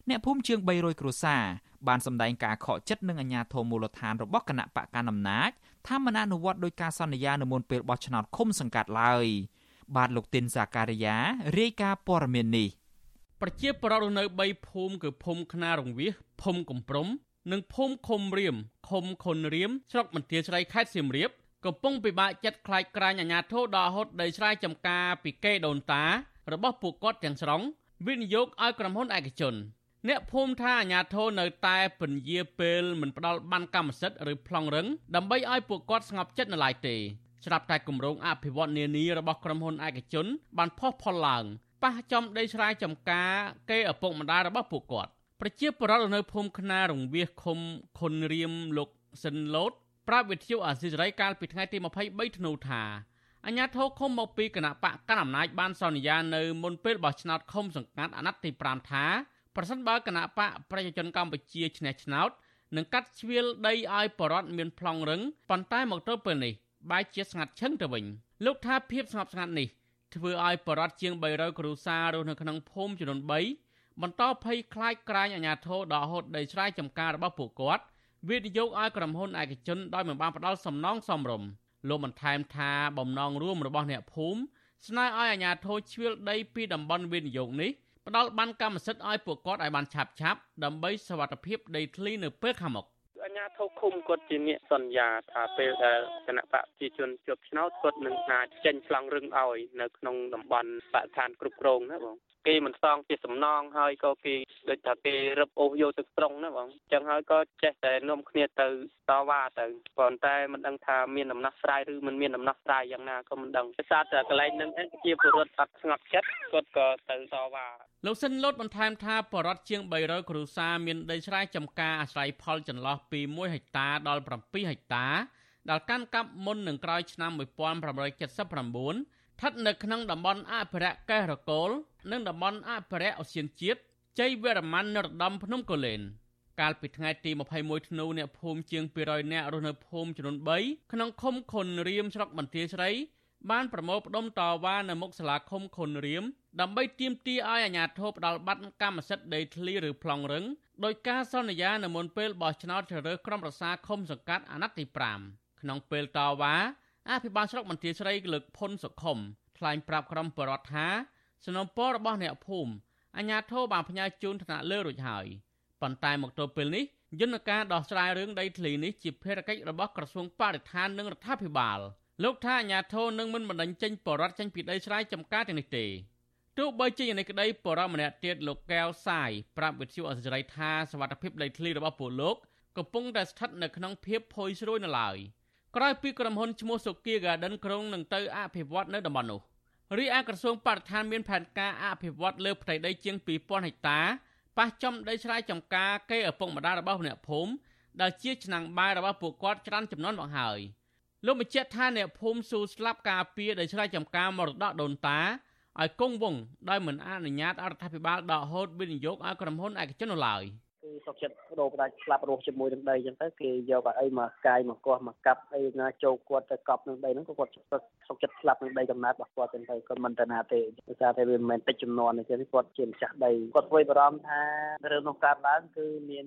អ្នកភូមិជាង300គ្រួសារបានសម្ដែងការខកចិត្តនឹងអាជ្ញាធរមូលដ្ឋានរបស់គណៈបកកណ្ដាលអំណាចថាមិនអនុវត្តដោយការសន្យានៅមុនពេលបោះឆ្នោតឃុំសង្កាត់ឡើយ។បាទលោកទីនសាការីយ៉ារាយការណ៍ព័ត៌មាននេះប្រជាប្រដ្ឋនៅ3ភូមិគឺភូមិខ្នារងវាសភូមិកំព្រំនិងភូមិឃុំរៀមឃុំខុនរៀមស្រុកមន្ទាស្រីខេត្តសៀមរាប កំពុងពិបាកចិត្តខ្លាចក្រាញអាញាធរដល់ហត់ដីស្រែចំការពីកេដូនតារបស់ពួកគាត់ទាំងស្រុងវិនិយោគឲ្យក្រុមហ៊ុនឯកជន អ្នកភូមិថាអាញាធរនៅតែពន្យាពេលមិនផ្ដល់បានកម្មសិទ្ធិឬប្លង់រឹងដើម្បីឲ្យពួកគាត់ស្ងប់ចិត្តនៅឡើយទេស្រាប់តែគម្រោងអភិវឌ្ឍនានារបស់ក្រុមហ៊ុនឯកជន បានផុសផុលឡើងប៉ះចំដីស្រែចំការគេឪពុកម្ដាយរបស់ពួកគាត់ប្រជាពលរដ្ឋនៅភូមិខ្នារងវាសឃុំខុនរៀមលោកសិនឡូត ប្រាប់វិទ្យុអាស៊ីសេរីកាលពីថ្ងៃទី23ធ្នូថាអញ្ញាធិឃុំមកពីគណៈបកកណ្ដាលអំណាចបានសន្យានៅមុនពេលបោះឆ្នោតឃុំសង្កាត់អាណត្តិទី5ថាប្រសិនបើគណៈបកប្រជាជនកម្ពុជាឈ្នះឆ្នោតនឹងកាត់ជ្រៀលដីឲ្យបរដ្ឋមានប្លង់រឹងប៉ុន្តែមកទល់ពេលនេះបែរជាស្ងាត់ឈឹងទៅវិញលោកថាភាពស្ងប់ស្ងាត់នេះធ្វើឲ្យបរដ្ឋជាង300គ្រួសាររស់នៅក្នុងភូមិចំនួន3បន្តភ័យខ្លាចក្រាញអាញាធរដល់ហូតដីស្រែចម្ការរបស់ពួកគាត់ វិនិយោគឲ្យក្រុមហ៊ុនឯកជនដោយមិនបានផ្ដល់សំណងសមរម្យលោកបន្ថែមថាបំណងរួមរបស់អ្នកភូមិស្នើឲ្យអាជ្ញាធរជ្រៀលដីពីតំបន់វិនិយោគនេះផ្ដល់បានកម្មសិទ្ធិឲ្យពួកគាត់ឲ្យបានឆាប់ឆាប់ដើម្បីសវត្ថិភាពដីធ្លីនៅពេលខាងមុខអញ្ញាញាធិឃុំគាត់ជាអ្នកសន្យាថាពេលដែលគណៈបកប្រជាជនជាប់ឆ្នោតគាត់នឹងអាចចេញឆ្លងរឹងឲ្យនៅក្នុងតំបន់បរិស្ថានគ្រប់គ្រងណាបង គេមិនសងជាសំណងហើយក៏គេដូចថាគេរឹបអូសយកទឹកស្រុងណាបងអញ្ចឹងហើយក៏ចេះតែនាំគ្នាទៅតវ៉ាទៅប៉ុន្តែមិនដឹងថាមានដំណោះស្រាយឬមិនមានដំណោះស្រាយយ៉ាងណាក៏មិនដឹងភាសាតែកន្លែងហ្នឹងជាពលរដ្ឋអត់ស្ងប់ចិត្តគាត់ក៏ទៅតវ៉ាលោកសិនលូតបន្ថែមថាបរដ្ឋជាង300គ្រួសារមានដីស្រែចម្ការអាស្រ័យផលចន្លោះពី1ហិកតាដល់7ហិកតាដែលកាន់កាប់មុននឹងក្រោយឆ្នាំ1979 ស្ថិតនៅក្នុងតំបន់អភិរក្សកេះរកូល និងតំបន់អភិរក្សអូសៀនជាតិជ័យវរ្ម័ននរោត្តមភ្នំកូលែនកាលពីថ្ងៃទី21ធ្នូអ្នកភូមិជាង200នាក់រស់នៅភូមិចំនួន3ក្នុងឃុំខុនរៀមស្រុកបន្ទាយស្រី បានប្រមូលផ្ដុំតវ៉ានៅមុខសាលាឃុំខុនរៀមដើម្បីទាមទារឲ្យអាជ្ញាធរផ្ដាល់បាត់កម្មសិទ្ធិដីធ្លីឬប្លង់រឹងដោយការសន្យានៅមុនពេលបោះឆ្នោតជ្រើសរើសក្រុមប្រឹក្សាឃុំសង្កាត់អាណត្តិទី5ក្នុងពេលតវ៉ា អភិបាលស្រុកបន្ទាយស្រីលើកផុនសុខុមថ្លែងប្រាប់ក្រុមបរដ្ឋថាសំណពររបស់អ្នកភូមិអាជ្ញាធរបានផ្ញើជូនថ្នាក់លើរួចហើយប៉ុន្តែមកទល់ពេលនេះយន្តការដោះស្រាយរឿងដីធ្លីនេះជាភារកិច្ចរបស់ក្រសួងបរិស្ថាននិងរដ្ឋាភិបាលលោកថាអាជ្ញាធរនឹងមិនបណ្តេញចេញបរដ្ឋចេញពីដីស្រែចម្ការទាំងនេះទេទោះបីជាយ៉ាងនេះក្តីបរិម្នាក់ទៀតលោកកែវសាយប្រាប់វិទ្យុអសរីថាសវត្ថភាពដីធ្លីរបស់ពលលោកកំពុងតែស្ថិតនៅក្នុងភាពផុយស្រួយនៅឡើយ ក្រោយពីក្រុមហ៊ុនឈ្មោះសុគី Garden ក្រុងនឹងទៅអភិវឌ្ឍនៅតំបន់នោះរីឯក្រសួងបរិស្ថានមានផែនការអភិវឌ្ឍលើផ្ទៃដីជាង2000ហិកតាប៉ះចំដីស្រែចម្ការគេឪពុកម្ដាយរបស់អ្នកភូមិដែលជាឆ្នាំងបាយរបស់ពួកគាត់ច្រើនចំនួនមកហើយលោកបញ្ជាក់ថាអ្នកភូមិស៊ូស្លាប់ការពារដីស្រែចម្ការមរតកដូនតាឲ្យគង់វង្សដោយមិនអនុញ្ញាតអរដ្ឋាភិបាលដកហូតវិនិយោគឲ្យក្រុមហ៊ុនឯកជននៅឡើយ។ គឺសុកចិត្តបដូរផ្ដាច់ស្លាប់រស់ជាមួយនឹងដីអញ្ចឹងទៅគេយកអីមកកាយមកកោះមកកាប់អីណាចូលគាត់ទៅកប់នឹងដីហ្នឹងក៏គាត់សុកចិត្តស្លាប់នឹងដីកំណើតរបស់គាត់ទៅគាត់មិនទៅណាទេដោយសារតែវាមិនមែនតិចចំនួនទេគាត់ជាម្ចាស់ដីគាត់ធ្វើបារម្ភថារឿងនោះកើតឡើងគឺមាន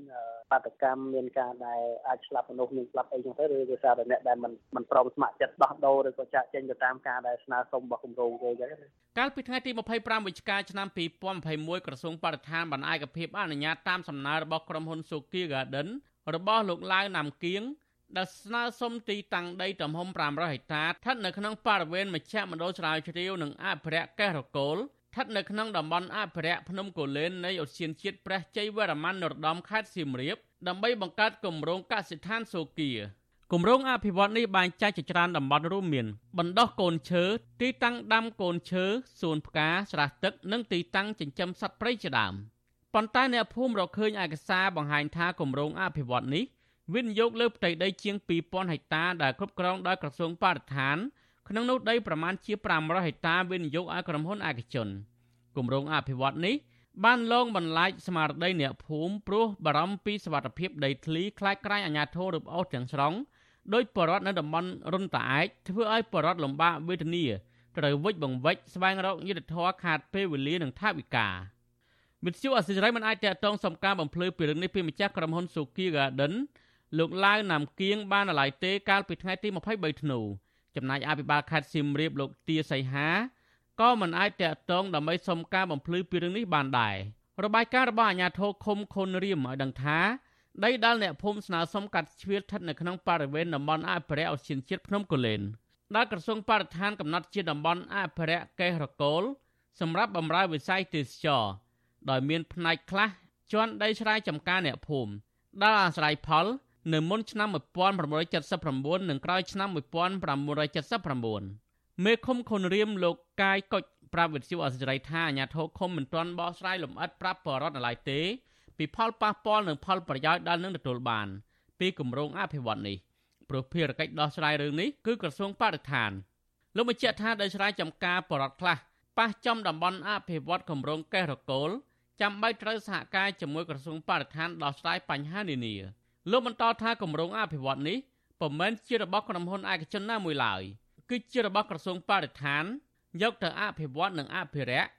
បាតកម្មមានការដែលអាចស្លាប់មនុស្សមានស្លាប់អីចឹងទៅឬដោយសារតែអ្នកដែលមិនមិនព្រមស្ម័គ្រចិត្តដោះដូរឬក៏ចាក់ចេញទៅតាមការដែលស្នើសុំរបស់គម្រោងគេចឹងកាលពីថ្ងៃទី25វិច្ឆិកាឆ្នាំ2021ក្រសួងបរិស្ថានបានឯកភាពអនុញ្ញាតតាមសំណើរបស់ក្រុមហ៊ុន Suki Garden របស់លោកឡាវណាំគៀងដែលស្នើសុំទីតាំងដីទំហំ500ហិកតាស្ថិតនៅក្នុងបរិវេណមជ្ឈមណ្ឌលស្រាវជ្រាវនិងអភិរក្សកេះរកូលស្ថិតនៅក្នុងតំបន់អភិរក្សភ្នំកូលែននៃឧទ្យានជាតិព្រះជ័យវរ្ម័ននរោត្តមខេត្តសៀមរាបដើម្បីបង្កើតគម្រោងកសិដ្ឋានសូគីគម្រោងអភិវឌ្ឍនេះបែងចែកជាច្រើនតំបន់រួមមានបណ្ដោះកូនឈើទីតាំងដាំកូនឈើសួនផ្កាស្រះទឹក និងទីតាំងចិញ្ចឹមសត្វព្រៃជាដើម។ ប៉ុន្តែអ្នកភូមិរកឃើញឯកសារបង្ហាញថាគម្រោងអភិវឌ្ឍនេះវិនិយោគលើផ្ទៃដីជាង2000ហិកតាដែលគ្រប់គ្រងដោយក្រសួងបរិស្ថានក្នុងនោះដីប្រមាណជា500ហិកតាវិនិយោគឲ្យក្រុមហ៊ុនឯកជនគម្រោងអភិវឌ្ឍនេះបានលងបន្លាចស្មារតីអ្នកភូមិព្រោះបារម្ភពីសវត្ថភាពដីធ្លីខ្លាចក្រែងអាជ្ញាធររឹបអូសទាំងស្រុងដោយបរដ្ឋនៅតំបន់រុនតាឯកធ្វើឲ្យបរដ្ឋលំបាកវេទនាត្រូវវិច្ចបង្វិចស្វែងរកយុទ្ធធរខាតពេលវេលានិងថវិកា វិទ្យុអសិរ័យមិនអាចតកតងសំការបំភ្លឺពីរឿងនេះពីម្ចាស់ក្រុមហ៊ុន Suki Garden លោកឡាវណាំគៀងបានអាឡ័យទេកាលពីថ្ងៃទី23ធ្នូចំណែកអភិបាលខេត្តសៀមរាបលោកទាសីហាក៏មិនអាចតកតងដើម្បីសុំការបំភ្លឺពីរឿងនេះបានដែររបាយការណ៍របស់អាជ្ញាធរឃុំខុនរៀមឲ្យដឹងថាដីដែលអ្នកភូមិស្នើសុំកាត់ជ្រៀតស្ថិតនៅក្នុងបរិវេណតំបន់អភិរក្សអូសៀនជាតិភ្នំកូលែនដែលក្រសួងបរិស្ថានកំណត់ជាតំបន់អភិរក្សកេះរកូលសម្រាប់បម្រើវិស័យទេសចរ ដោយមានផ្នែកខ្លះជន់ដីស្រែចម្ការអ្នកភូមិដែលអាស្រ័យផល នៅមុនឆ្នាំ1979និងក្រោយឆ្នាំ1979មេឃុំខុនរៀមលោកកាយកុចប្រាប់វិទ្យុអសិរ័យថាអាញាធរឃុំមិនទាន់បោះស្រាយលម្អិតប្រាប់បរដ្ឋនៅឡើយទេពីផលប៉ះពាល់និងផលប្រយោជន៍ដែលនឹងទទួលបាន ពីគម្រោងអភិវឌ្ឍនេះព្រោះភារកិច្ចដោះស្រាយរឿងនេះគឺក្រសួងបរិស្ថានលោកបញ្ជាក់ថាដោយស្រ័យចំការ បរដ្ឋខ្លះប៉ះចំតំបន់អភិវឌ្ឍគម្រោងកេះរកូល ចាំបាច់ត្រូវសហការជាមួយក្រសួងបរិស្ថានដោះស្រាយបញ្ហានានាលោកបន្តថាគម្រោងអភិវឌ្ឍនេះពុំមែនជារបស់ក្រុមហ៊ុនឯកជនណាមួយឡើយគឺជារបស់ក្រសួងបរិស្ថាន យកទៅអភិវឌ្ឍនិងអភិរក្ស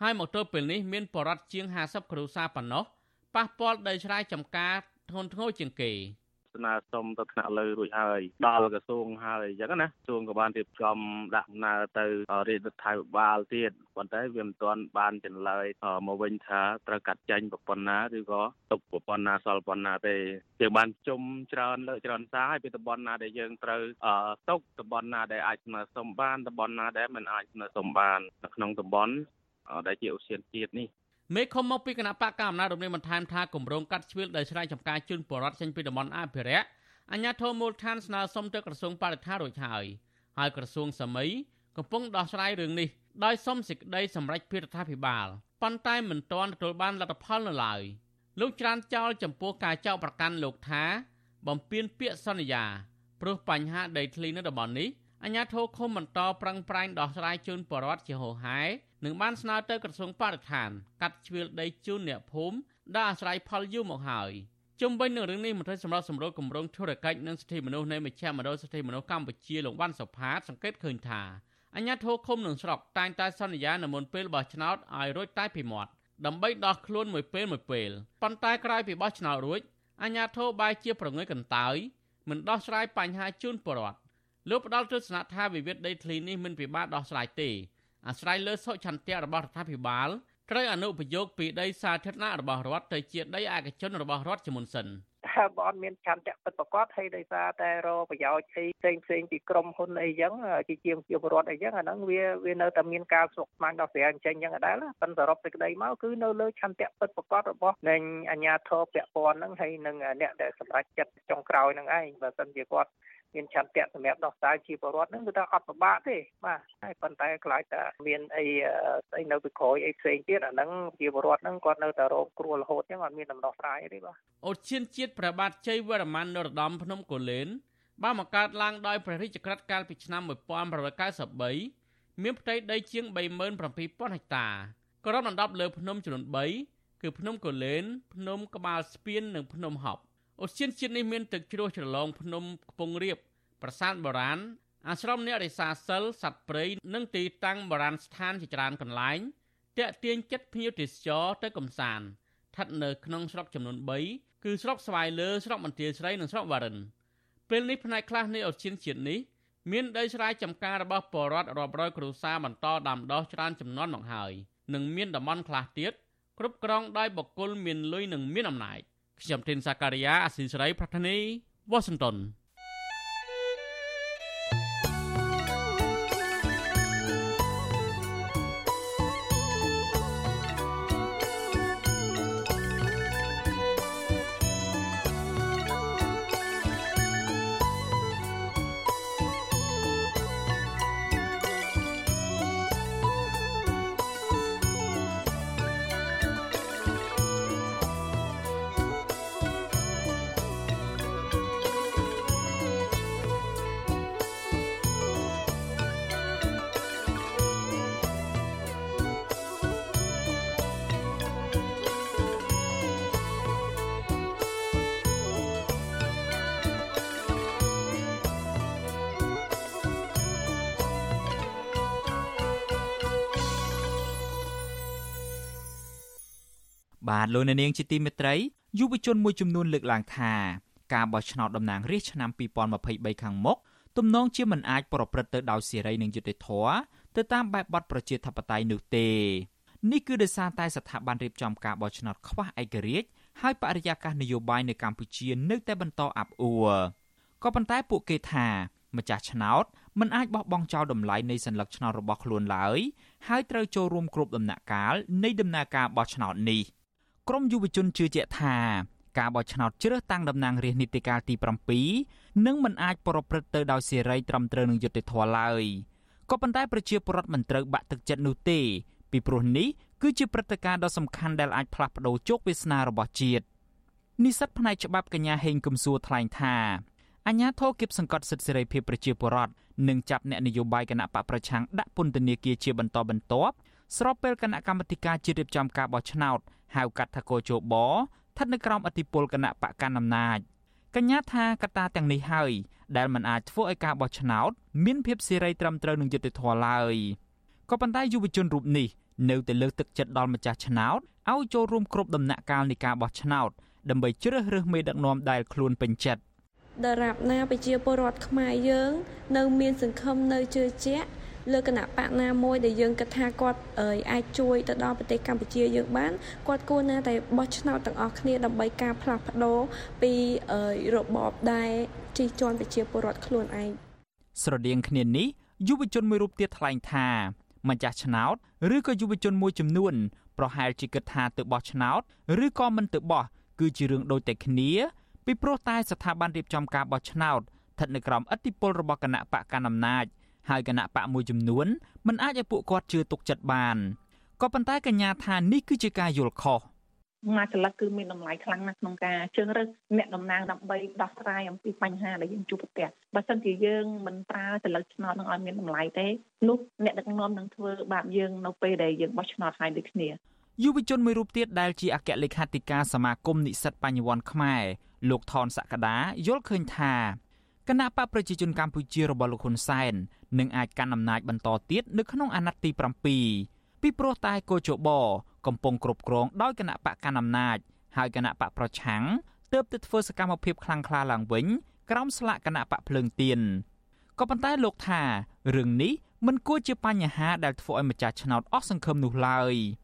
ហើយមកទល់ពេលនេះមានបរិវត្តជាង50គ្រួសារប៉ុណ្ណោះប៉ះពាល់ដីស្រែចម្ការធ្ងន់ធ្ងរជាងគេ ស្នើសុំទៅថ្នាក់លើរួចហើយដល់ក្រសួងហើយអញ្ចឹងណាក្រសួងក៏បានរៀបចំដាក់ដំណើរទៅរាជរដ្ឋាភិបាលទៀតប៉ុន្តែវាមិនទាន់បានចន្លើយមកវិញថាត្រូវកាត់ចែងប្រព័ន្ធណាឬក៏ទុកប្រព័ន្ធណាសល់ប្រព័ន្ធណាទេយើងបានជុំច្រើនលើកច្រើនសារហើយពីតំបន់ណាដែលយើងត្រូវទុកតំបន់ណាដែលអាចស្នើសុំបានតំបន់ណាដែលមិនអាចស្នើសុំបាននៅក្នុងតំបន់ដែលជាឧស្សាហជាតិនេះ មេឃុំមកពីគណៈបកកអំណាចរំលឹកបន្ថែមថាគម្រោងកាត់ជ្រឿលដោយស្រែចម្ការជូនបរដ្ឋចេញពីតំបន់អភិរក្សអញ្ញាធមមូលដ្ឋានស្នើសុំទៅក្រសួងបរិស្ថានរួចហើយហើយក្រសួងសម័យកំពុងដោះស្រាយរឿងនេះដោយសុំសេចក្តីសម្រេចពីរដ្ឋាភិបាលប៉ុន្តែមិនទាន់ទទួលបានលទ្ធផលនៅឡើយលោកច្រានចោលចំពោះការចោទប្រកាន់លោកថា បំពេញពាក្យសន្យាព្រោះបញ្ហាដីធ្លីនៅតំបន់នេះអាជ្ញាធរឃុំបន្តប្រឹងប្រែងដោះស្រាយជូនបរដ្ឋជាហោហែ និងបានស្នើទៅក្រសួងបរិស្ថាន កាត់ជ្រឿលដីជូនអ្នកភូមិដែលអាស្រ័យផលយូរមកហើយជុំវិញនឹងរឿងនេះមន្ត្រីសម្រាប់សម្រួលគម្រោងធុរកិច្ចនិងសិទ្ធិមនុស្សនៃមជ្ឈមណ្ឌលសិទ្ធិមនុស្សកម្ពុជាលោកវ៉ាន់សុផាតសង្កេតឃើញថាអញ្ញាធិឃុំនឹងស្រុកតែងតែសន្យានៅមុនពេលបោះឆ្នោតឲ្យរួចតែពីមាត់ដើម្បីដោះខ្លួនមួយពេលមួយពេលប៉ុន្តែក្រោយពីបោះឆ្នោតរួចអញ្ញាធិបែរជាប្រងើយកន្តើយមិនដោះស្រាយបញ្ហាជូនពលរដ្ឋលោកផ្ដាល់ទស្សនៈថាវិវាទដីធ្លីនេះមិនពិបាកដោះស្រាយទេ អាស្រ័យលើសុឆន្ទៈរបស់រដ្ឋាភិបាលត្រូវអនុប្រយោគពីដីសាធារណៈរបស់រដ្ឋទៅជាដីឯកជនរបស់រដ្ឋជាមុនសិនថាបើអត់មានឆន្ទៈពិតប្រាកដហើយដោយសារតែរប្រយោជន៍អីផ្សេងផ្សេងពីក្រុមហ៊ុនអីចឹងជាជាងជាពលរដ្ឋអីចឹងអាហ្នឹងវាវានៅតែមានការស្រុកស្មានដល់ស្រាអញ្ចឹងចឹងដែរប៉ុន្តែសរុបសេចក្តីមកគឺនៅលើឆន្ទៈពិតប្រាកដរបស់នៃអាជ្ញាធរពាក់ព័ន្ធហ្នឹងហើយនឹងអ្នកដែលសម្រេចចិត្តចុងក្រោយហ្នឹងឯងបើសិនជាគាត់ មានឆន្ទៈសម្រាប់ដោះស្រាយជាពលរដ្ឋហ្នឹងគឺថាអត់ពិបាកទេបាទហើយប៉ុន្តែខ្លាចតែមានអីស្អីនៅពីក្រោយអីផ្សេងទៀតអាហ្នឹងជាពលរដ្ឋហ្នឹងគាត់នៅតែរងគ្រោះរហូតចឹងអត់មានដំណោះស្រាយទេបាទអូឈានជាតិព្រះបាទជ័យវរ្ម័ននរោត្តមភ្នំកូលែនបានបង្កើតឡើងដោយព្រះរាជក្រឹត្យកាលពីឆ្នាំ1993មានផ្ទៃដីជាង37000ហិកតាគ្របដណ្ដប់លើភ្នំចំនួន3គឺភ្នំកូលែនភ្នំក្បាលស្ពាននិងភ្នំហប់ អូសៀនជាតិនេះមានទឹកជ្រោះច្រឡងភ្នំខ្ពង់រាបប្រាសាទបុរាណអាស្រមអ្នករិសាសិលសត្វព្រៃនិងទីតាំងបុរាណស្ថានជាច្រើនកន្លែងតាក់ទាញចិត្តភ្ញៀវទេសចរទៅកំសាន្តស្ថិតនៅក្នុងស្រុកចំនួន3គឺស្រុកស្វាយលើស្រុកមន្ទាស្រីនិងស្រុកវ៉ារិនពេលនេះផ្នែកខ្លះនៃអូសៀនជាតិនេះមានដីស្រែចម្ការរបស់ពលរដ្ឋរាប់រយគ្រួសារបន្តដាំដុះច្រើនចំនួនមកហើយនិងមានតំបន់ខ្លះទៀតគ្រប់គ្រងដោយបុគ្គលមានលុយនិងមានអំណាច ខ្ញុំធីនសាការីយ៉ាអស៊ីសេរីប្រធានីវ៉ាស៊ីនតោន បាទលោកអ្នកនាងជាទីមេត្រីយុវជនមួយចំនួនលើកឡើងថាការបោះឆ្នោតតំណាងរាស្ត្រឆ្នាំ2023ខាងមុខទំនងជាមិនអាចប្រព្រឹត្តទៅដោយសេរីនិងយុត្តិធម៌ទៅតាមបែបបទប្រជាធិបតេយ្យនោះទេនេះគឺដោយសារតែស្ថាប័នរៀបចំការបោះឆ្នោតខ្វះឯករាជ្យហើយបរិយាកាសនយោបាយនៅកម្ពុជានៅតែបន្តអាប់អួរក៏ប៉ុន្តែពួកគេថាម្ចាស់ឆ្នោតមិនអាចបោះបង់ចោលតម្លៃនៃសញ្ញាឆ្នោតរបស់ខ្លួនឡើយហើយត្រូវចូលរួមគ្រប់ដំណាក់កាលនៃដំណើរការបោះឆ្នោតនេះ។ ក្រមយុវជនជឿជាក់ថាការបោះឆ្នោតជ្រើសតាំងតំណាងរាស្ត្រនីតិកាលទី7នឹងមិនអាចប្រព្រឹត្តទៅដោយសេរីត្រឹមត្រូវនឹងយុត្តិធម៌ឡើយក៏ប៉ុន្តែប្រជាពលរដ្ឋមិនត្រូវបាក់ទឹកចិត្តនោះទេ ពីព្រោះនេះគឺជាព្រឹត្តិការណ៍ដ៏សំខាន់ដែលអាចផ្លាស់ប្តូរជោគវាសនារបស់ជាតិនិស្សិតផ្នែកច្បាប់កញ្ញាហេងគឹមសួរថ្លែងថាអញ្ញាធរគៀបសង្កត់សិទ្ធិសេរីភាពប្រជាពលរដ្ឋនិងចាប់អ្នកនយោបាយគណៈបកប្រឆាំងដាក់ពន្ធនាគារជាបន្តបន្ទាប់ស្របពេលគណៈកម្មាធិការជាតិរៀបចំការបោះឆ្នោត ហៅកាត់ថាកោជបស្ថិតនៅក្រោមអធិបុលគណៈបកកណ្ដាលអំណាចកញ្ញាថាកត្តាទាំងនេះហើយដែលมันអាចធ្វើឲ្យការបោះឆ្នោតមានភាពសេរីត្រឹមត្រូវនឹងយុត្តិធម៌ឡើយក៏ប៉ុន្តែយុវជនរូបនេះនៅតែលើកទឹកចិត្តដល់ម្ចាស់ឆ្នោតឲ្យចូលរួមគ្រប់ដំណាក់កាលនៃការបោះឆ្នោតដើម្បីជ្រើសរើសមេដឹកនាំដែលខ្លួនពេញចិត្តដរាបណាប្រជាពលរដ្ឋខ្មែរយើង នៅមានសង្ឃឹមនៅជឿជាក់ លើគណៈបកណាមួយដែលយើងគិតថាគាត់អាចជួយទៅដល់ប្រទេសកម្ពុជាយើងបានគាត់គួរណាតែបោះឆ្នោតទាំងអស់គ្នាដើម្បីការផ្លាស់ប្ដូរពីរបបដែលជិះជាន់ប្រជាពលរដ្ឋខ្លួនឯងស្រដៀងគ្នានេះយុវជនមួយរូបទៀតថ្លែងថាម្ចាស់ឆ្នោតឬក៏យុវជនមួយចំនួនប្រហែលជាគិតថាទៅបោះឆ្នោតឬក៏មិនទៅបោះគឺជារឿងដូចតែគ្នា ពីព្រោះតែស្ថាប័នរៀបចំការបោះឆ្នោតស្ថិតនៅក្រោមឥទ្ធិពលរបស់គណៈបកកណ្ដាលអំណាច ហើយគណៈបកមួយចំនួនមិនអាចឲ្យពួកគាត់ជឿទុកចិត្តបានក៏ប៉ុន្តែកញ្ញាថានេះគឺជាការយល់ខុសមួយចលឹកគឺមានតម្លៃខ្លាំងណាស់ក្នុងការជឿរើសអ្នកតំណាងដើម្បីដោះស្រាយអំពីបញ្ហាដែលយើងជួបប្រទះបើសិនជាយើងមិនប្រើចលឹកឆ្នោតនឹងឲ្យមានតម្លៃទេនោះអ្នកដឹកនាំនឹងធ្វើបាបយើងនៅពេលដែលយើងបោះឆ្នោតហើយដូចគ្នាយុវជនមួយរូបទៀតដែលជាអគ្គលេខាធិការសមាគមនិស្សិតបញ្ញវន្តខ្មែរលោកថនសក្តាយល់ឃើញថាគណៈបកប្រជាជនកម្ពុជារបស់លោកហ៊ុនសែន នឹងអាចកាន់អំណាចបន្តទៀតនៅក្នុងអាណត្តិទី7ពីព្រោះតែកោជបកំពុងគ្រប់គ្រងដោយគណៈបកកណ្ដាលអំណាចហើយគណៈបកប្រឆាំងទើបតែធ្វើសកម្មភាពខ្លាំងក្លាឡើងវិញក្រោមស្លាកគណៈបកភ្លើងទៀនក៏ប៉ុន្តែលោកថារឿងនេះមិនគួរជាបញ្ហាដែលធ្វើឲ្យម្ចាស់ឆ្នោតអស់សង្ឃឹមនោះឡើយ។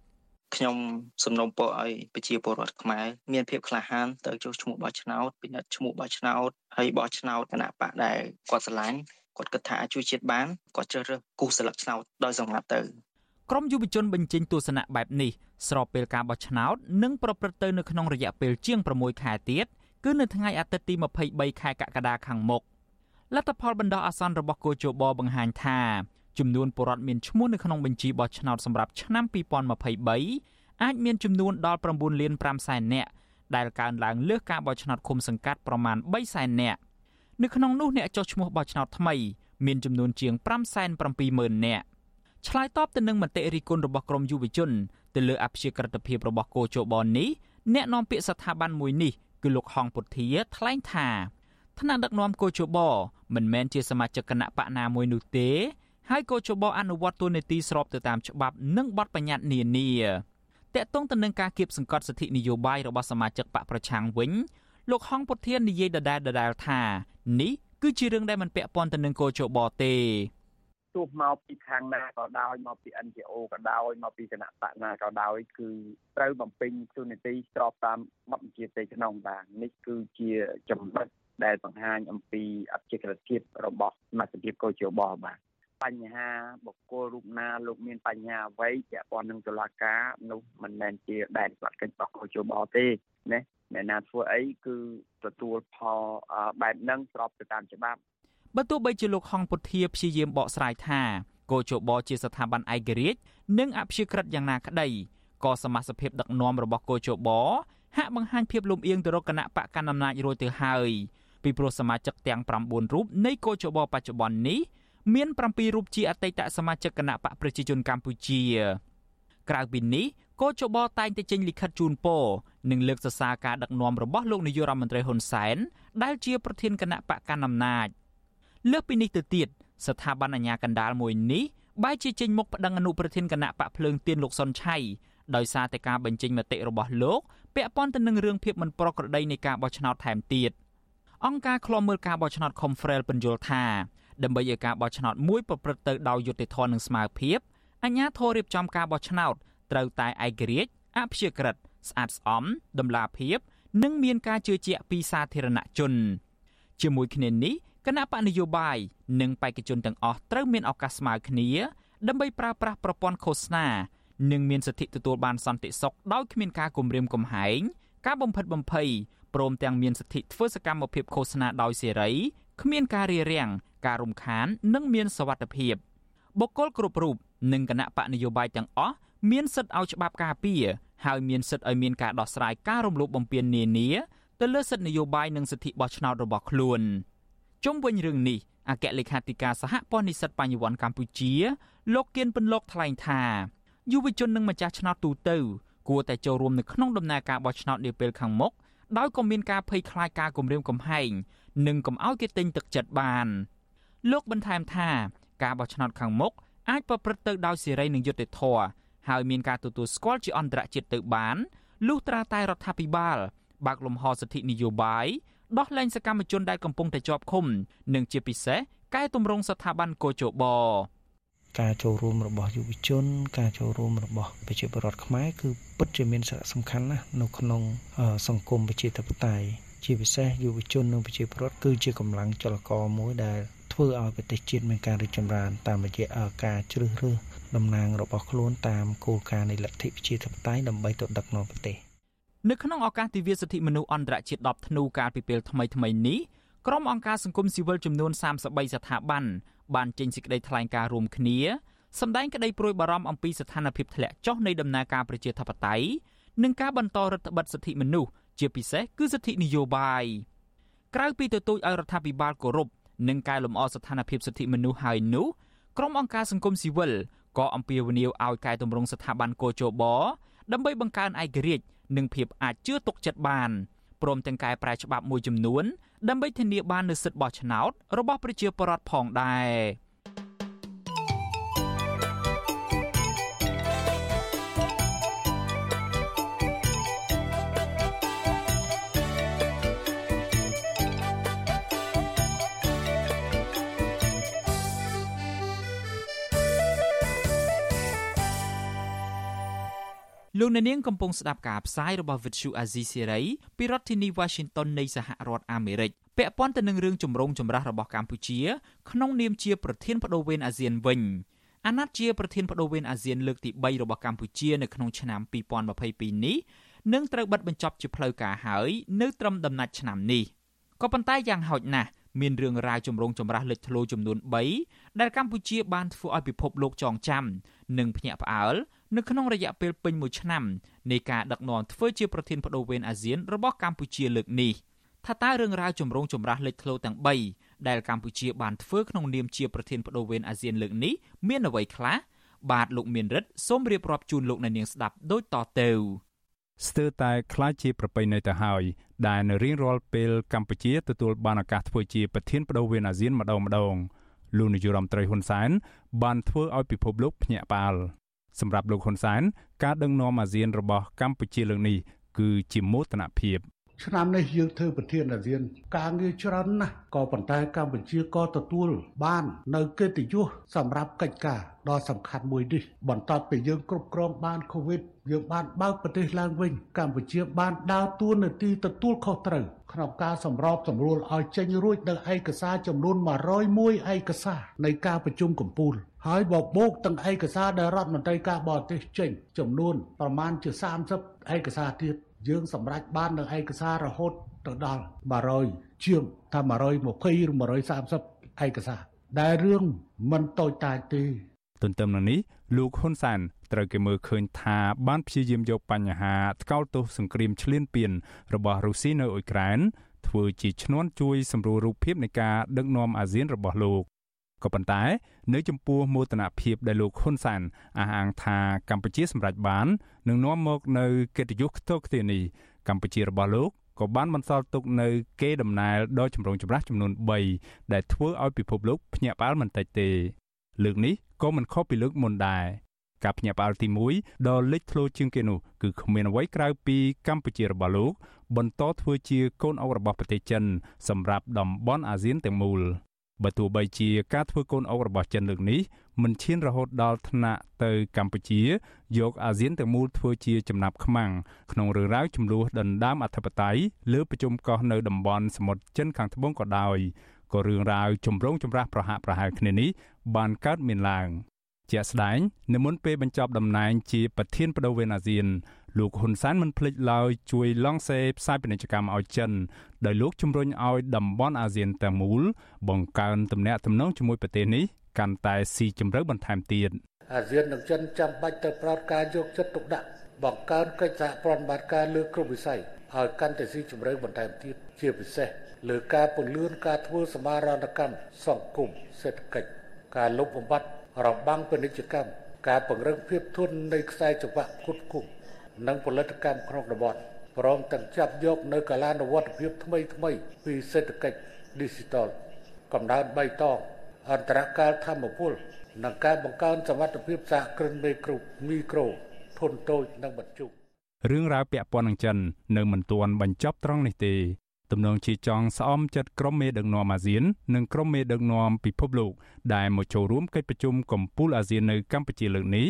ខ្ញុំសំណូមពរឲ្យប្រជាពលរដ្ឋខ្មែរមានភាពក្លាហានទៅចុះឈ្មោះបោះឆ្នោតពិនិត្យឈ្មោះបោះឆ្នោតហើយបោះឆ្នោតគណៈបកដែលគាត់ស្រឡាញ់ គាត់គិតថាអាចជួយជាតិបានគាត់ជ្រើសរើសគូសស្លឹកឆ្នោតដោយសម្ងាត់ទៅក្រមយុវជនបញ្ចេញទស្សនៈបែបនេះស្របពេលការបោះឆ្នោតនឹងប្រព្រឹត្តទៅនៅក្នុងរយៈពេលជាង6ខែទៀតគឺនៅថ្ងៃអាទិត្យទី23ខែកក្កដាខាងមុខលទ្ធផលបណ្ដោះអាសន្នរបស់គូជបបង្ហាញថាចំនួនពលរដ្ឋមានឈ្មោះនៅក្នុងបញ្ជីបោះឆ្នោតសម្រាប់ឆ្នាំ2023អាចមានចំនួនដល់9លាន5សែននាក់ដែលកើនឡើងលើសការបោះឆ្នោតឃុំសង្កាត់ប្រមាណ3សែននាក់ នៅក្នុងនោះអ្នកចុះឈ្មោះបោះឆ្នោតថ្មីមានចំនួនជាង570,000នាក់ឆ្លើយតបទៅនឹងមតិរិះគន់របស់ក្រមយុវជនទៅលើអព្យាក្រឹតភាពរបស់គោជបនេះអ្នកនាំពាក្យស្ថាប័នមួយនេះគឺលោកហងពុធាថ្លែងថាថ្នាក់ដឹកនាំគោជបមិនមែនជាសមាជិកគណៈបកណាមួយនោះទេហើយក៏ជបអនុវត្តទូនីតិស្របទៅតាមច្បាប់និងបទបញ្ញត្តិនានាតកតងទៅនឹងការគៀបសង្កត់សិទ្ធិនយោបាយរបស់សមាជិកបកប្រឆាំងវិញលោកហងពុធាននិយាយដដែលដដែលថា នេះគឺជារឿងដែលមិនពាក់ព័ន្ធទៅនឹងគោជបទេទោះមកពីខាងណាក៏ដោយមកពី NGO ក៏ដោយមកពីគណៈបកណាក៏ដោយគឺត្រូវបំពេញទូនីតិស្របតាមបទបញ្ជាផ្ទៃក្នុងបាទនេះគឺជាចំណុចដែលបង្ហាញអំពីអធិក្រិតភាពរបស់សមាជិកកោជបបាទបញ្ហាបុគ្គលរូបណាលោកមានបញ្ហាអ្វីពាក់ព័ន្ធនឹងតុលាការនោះមិនមែនជាដែនស្វាត់កិច្ចរបស់កោជបទេណា អ្នកណាធ្វើអីគឺទទួលផលបែបហ្នឹងស្របទៅតាមច្បាប់បើទោះបីជាលោកហងពុធាព្យាយាមបកស្រាយថាកោជបជាស្ថាប័នឯករាជ្យនិងអព្យាក្រឹតយ៉ាងណាក្តីក៏សមាជិកភាពដឹកនាំរបស់កោជបហាក់បង្ហាញភាពលំអៀងទៅរកគណៈបកកណ្ដាលអំណាចរួចទៅហើយពីព្រោះសមាជិកទាំង9រូបនៃកោជបបច្ចុប្បន្ននេះមាន7រូបជាអតីតសមាជិកគណៈបកប្រជាជនកម្ពុជាក្រៅពីនេះ កោជបតែងតែចេញលិខិតជូនពរនិងលើកសរសើរការដឹកនាំរបស់លោកនាយករដ្ឋមន្ត្រីហ៊ុនសែនដែលជាប្រធានគណៈបកកណ្ដាលអំណាចលើសពីនេះទៅទៀតស្ថាប័នអាជ្ញាកណ្ដាលមួយនេះបែរជាចេញមុខប្តឹងអនុប្រធានគណៈបកភ្លើងទៀនលោកសុនឆៃដោយសារតែការបញ្ចេញមតិរបស់លោកពាក់ព័ន្ធទៅនឹងរឿងភាពមិនប្រក្រតីនៃការបោះឆ្នោតថែមទៀតអង្គការឃ្លាំមើលការបោះឆ្នោត Confrel ពន្យល់ថាដើម្បីឲ្យការបោះឆ្នោតមួយប្រព្រឹត្តទៅដោយយុត្តិធម៌និងស្មើភាពអាជ្ញាធររៀបចំការបោះឆ្នោត ត្រូវតែឯករាជ្យអព្យាក្រឹតស្អាតស្អំតម្លាភាពនិងមានការជឿជាក់ពីសាធារណជន ជាមួយគ្នានេះគណៈបកនយោបាយនិងបេក្ខជនទាំងអស់ត្រូវមានឱកាសស្មើគ្នាដើម្បីប្រើប្រាស់ប្រព័ន្ធឃោសនានិងមានសិទ្ធិទទួលបានសន្តិសុខដោយគ្មានការគំរាមកំហែងការបំផិតបំភ័យព្រមទាំងមានសិទ្ធិធ្វើសកម្មភាពឃោសនាដោយសេរីគ្មានការរារាំងការរំខាន និងមានសវត្ថភាពបុគ្គលគ្រប់រូបនិងគណៈបកនយោបាយទាំងអស់ មានសិទ្ធិឲ្យច្បាប់ការពារហើយមានសិទ្ធិឲ្យមានការដោះស្រាយការរំលោភបំពាននានាទៅលើសិទ្ធិនយោបាយនិងសិទ្ធិបោះឆ្នោតរបស់ខ្លួនជុំវិញរឿងនេះអគ្គលេខាធិការសហព័ន្ធនិស្សិតបញ្ញវន្តកម្ពុជា លោកគៀនពន្លកថ្លែងថាយុវជននិងម្ចាស់ឆ្នោតទូទៅគួរតែចូលរួមនៅក្នុងដំណើរការបោះឆ្នោតនាពេលខាងមុខដោយក៏មានការភ័យខ្លាចការគំរាមកំហែងនិងកុំឲ្យគេទិញទឹកចិត្តបាន លោកបន្ថែមថាការបោះឆ្នោតខាងមុខអាចប្រព្រឹត្តទៅដោយសេរីនិងយុត្តិធម៌ ហើយមានការទទួលស្គាល់ជាអន្តរជាតិទៅបានលុះត្រាតែរដ្ឋាភិបាល បើកលំហសិទ្ធិនយោបាយដោះលែងសកម្មជនដែលកំពុងតែជាប់ឃុំនិងជាពិសេសកែតម្រង់ស្ថាប័នកោជបការចូលរួមរបស់យុវជន ការចូលរួមរបស់ប្រជាពលរដ្ឋខ្មែរគឺពិតជាមានសារៈសំខាន់ណាស់នៅក្នុងសង្គមប្រជាធិបតេយ្យជាពិសេសយុវជននិងប្រជាពលរដ្ឋគឺជាកម្លាំងចលករមួយដែលធ្វើឲ្យប្រទេសជាតិមានការរីកចម្រើនតាមរយៈការជ្រើសរើស តំណាងរបស់ខ្លួនតាមគោលការណ៍នៃលទ្ធិប្រជាធិបតេយ្យដើម្បីទៅដឹកនាំប្រទេសនៅក្នុងឱកាសទិវាសិទ្ធិមនុស្សអន្តរជាតិ10ធ្នូកាលពីពេលថ្មីៗនេះក្រុមអង្គការសង្គមស៊ីវិលចំនួន33ស្ថាប័នបានចេញសេចក្តីថ្លែងការណ៍រួមគ្នាសម្ដែងក្តីព្រួយបារម្ភអំពីស្ថានភាពធ្លាក់ចុះនៃដំណើរការប្រជាធិបតេយ្យនិងការបន្តរដ្ឋបិទសិទ្ធិមនុស្សជាពិសេសគឺសិទ្ធិនយោបាយក្រៅពីទទូចឲ្យរដ្ឋាភិបាលគោរពនិងកែលម្អស្ថានភាពសិទ្ធិមនុស្សហើយនោះ ក្រុមអង្គការសង្គមស៊ីវិលក៏អំពាវនាវឲ្យកែតម្រង់ស្ថាប័នកោជបដើម្បីបង្កើនឯករាជ្យនិងភាពអាចជឿទុកចិត្តបានព្រមទាំងកែប្រែច្បាប់មួយចំនួនដើម្បីធានាបាននូវសិទ្ធិបោះឆ្នោតរបស់ប្រជាពលរដ្ឋផងដែរ លោកអ្នកនាងកំពុងស្ដាប់ការផ្សាយរបស់ Vuthu Azizi Serai ពីរដ្ឋធានី Washington នៃសហរដ្ឋអាមេរិកពាក់ព័ន្ធទៅនឹងរឿងចម្រូងចម្រាសរបស់កម្ពុជា ក្នុងនាមជាប្រធានបដូវវេនអាស៊ានវិញអាណត្តិជាប្រធានបដូវវេនអាស៊ានលើកទី3របស់កម្ពុជានៅក្នុងឆ្នាំ2022នេះនឹងត្រូវបិទបញ្ចប់ជាផ្លូវការហើយនៅត្រឹមដំណាច់ឆ្នាំនេះក៏ប៉ុន្តែយ៉ាងហោចណាស់ មានរឿងរ៉ាវចម្រូងចម្រាសលេចធ្លោចំនួន3ដែលកម្ពុជាបានធ្វើឲ្យពិភពលោកចងចាំនិងភ្ញាក់ផ្អើលនៅក្នុងរយៈពេលពេញមួយឆ្នាំនៃការដឹកនាំធ្វើជាប្រធានបដូវវេនអាស៊ានរបស់កម្ពុជាលើកនេះថាតើរឿងរ៉ាវចម្រូងចម្រាសលេចធ្លោទាំង3ដែលកម្ពុជាបានធ្វើក្នុងនាមជាប្រធានបដូវវេនអាស៊ានលើកនេះមានអ្វីខ្លះបាទលោកមានរិទ្ធសូមរៀបរាប់ជូនលោកអ្នកនាងស្ដាប់ដូចតទៅស្ទើរតែคล้ายជាប្រពៃណីទៅហើយ ដែលនៅរៀងរាល់ពេលកម្ពុជាទទួលបានឱកាសធ្វើជាប្រធានបដូវវេនអាស៊ានម្ដងម្ដងលោកនាយរដ្ឋមន្ត្រីហ៊ុនសែនបានធ្វើឲ្យពិភពលោកភ្ញាក់ផ្អើលសម្រាប់លោកហ៊ុនសែនការដឹកនាំអាស៊ានរបស់កម្ពុជាលើកនេះគឺជាមោទនភាព ឆ្នាំនេះយើងធ្វើប្រធានអាស៊ាន ការងារច្រើនណាស់ក៏ប៉ុន្តែកម្ពុជាក៏ទទួលបាន នៅកិត្តិយសសម្រាប់កិច្ចការដ៏សំខាន់មួយនេះបន្ទាប់ពីយើងគ្រប់គ្រងបានកូវីដយើងបានបើកប្រទេសឡើងវិញ កម្ពុជាបានដើរតួនាទីទទួលខុសត្រូវក្នុងការសម្របសម្រួលឲ្យចេញរួចនៅឯកសារចំនួន101ឯកសារនៃការប្រជុំកំពូលហើយបបោកទាំងឯកសារដែលរដ្ឋមន្ត្រីការបរទេសចេញចំនួនប្រមាណជា30ឯកសារទៀត យើងសម្រេចបាននៅឯកសាររហូតទៅដល់100ជាងថា120ឬ130ឯកសារដែលរឿងមិនតូចតាចទេទន្ទឹមនឹងនេះលោកហ៊ុនសានត្រូវគេមើលឃើញថាបានព្យាយាមយកបញ្ហាថ្កោលទោសសង្គ្រាមឈ្លានពានរបស់រុស្ស៊ីនៅអ៊ុយក្រែនធ្វើជាឈ្នន់ជួយសម្រួលរូបភាពនៃការដឹកនាំអាស៊ានរបស់លោក ក៏ប៉ុន្តែនៅចំពោះមោទនភាពដែលលោកហ៊ុនសានអះអាងថាកម្ពុជាសម្រេចបាននឹងនាំមកនៅកិត្តិយសខ្ទោខ្ទានេះកម្ពុជារបស់លោកក៏បានបន្សល់ទុកនៅគេដំណែលដ៏ចម្រូងចម្រាសចំនួន3ដែលធ្វើឲ្យពិភពលោកភ្ញាក់ផ្អើលមិនតិចទេ លើកនេះក៏មិនខុសពីលើកមុនដែរការភ្ញាក់ផ្អើលទី1ដ៏លេចធ្លោជាងគេនោះគឺគ្មានអ្វីក្រៅពីកម្ពុជារបស់លោក បន្តធ្វើជាកូនអុករបស់ប្រទេសចិន សម្រាប់តំបន់អាស៊ានទាំងមូល បើទោះបីជាការធ្វើកូនអុករបស់ចិនលើកនេះមិនឈានរហូតដល់ថ្នាក់ទៅកម្ពុជាយកអាស៊ានទាំងមូលធ្វើជាចំណាប់ខ្មាំងក្នុងរឿងរ៉ាវចំនួនដណ្ដើមអធិបតេយ្យលើប្រជុំកោះនៅតំបន់សមុទ្រចិនខាងត្បូងក៏ដោយក៏រឿងរ៉ាវចម្រូងចម្រាសប្រហាក់ប្រហែលគ្នានេះបានកើតមានឡើងជាក់ស្ដែងនៅមុនពេលបញ្ចប់តំណែងជាប្រធានបដូវវេនអាស៊ាន លោកហ៊ុនសែនមិនភ្លេចឡើយជួយឡង់សេផ្សាយពាណិជ្ជកម្មឲ្យចិនដោយលោកជំរុញឲ្យតំបន់អាស៊ានទាំងមូលបង្កើនទំនាក់ទំនងជាមួយប្រទេសនេះកាន់តែស៊ីជម្រៅបន្ថែមទៀតអាស៊ាននិងចិនចាំបាច់ទៅប្រោតការយកចិត្តទុកដាក់បង្កើនកិច្ចសហប្រតិបត្តិការលើគ្រប់វិស័យឲ្យកាន់តែស៊ីជម្រៅបន្ថែមទៀតជាពិសេសលើការពង្រឹងការធ្វើសមាហរណកម្មសង្គមសេដ្ឋកិច្ចការលុបបំបាត់របាំងពាណិជ្ជកម្មការពង្រឹងភាពធន់នៃខ្សែចង្វាក់ផ្គត់ផ្គង់ និងផលិតកម្មក្នុងតំបន់ព្រមទាំងចាប់យកនៅកាលានុវត្តភាពថ្មីថ្មីពីសេដ្ឋកិច្ច Digital កំណើនបៃតងអន្តរកាលធម្មពលនិងការបង្កើនសមត្ថភាពសហគ្រិនមេក្រូមីក្រូធុនតូចនិងបញ្ជុំរឿងរ៉ាវពាក់ព័ន្ធនឹងចិននៅមិនទាន់បញ្ចប់ត្រង់នេះទេទំនងជាចង់ស្អំចិត្តក្រុមមេដឹកនាំអាស៊ាន និងក្រុមមេដឹកនាំពិភពលោកដែលមកចូលរួមកិច្ចប្រជុំកំពូលអាស៊ាននៅកម្ពុជាលើកនេះ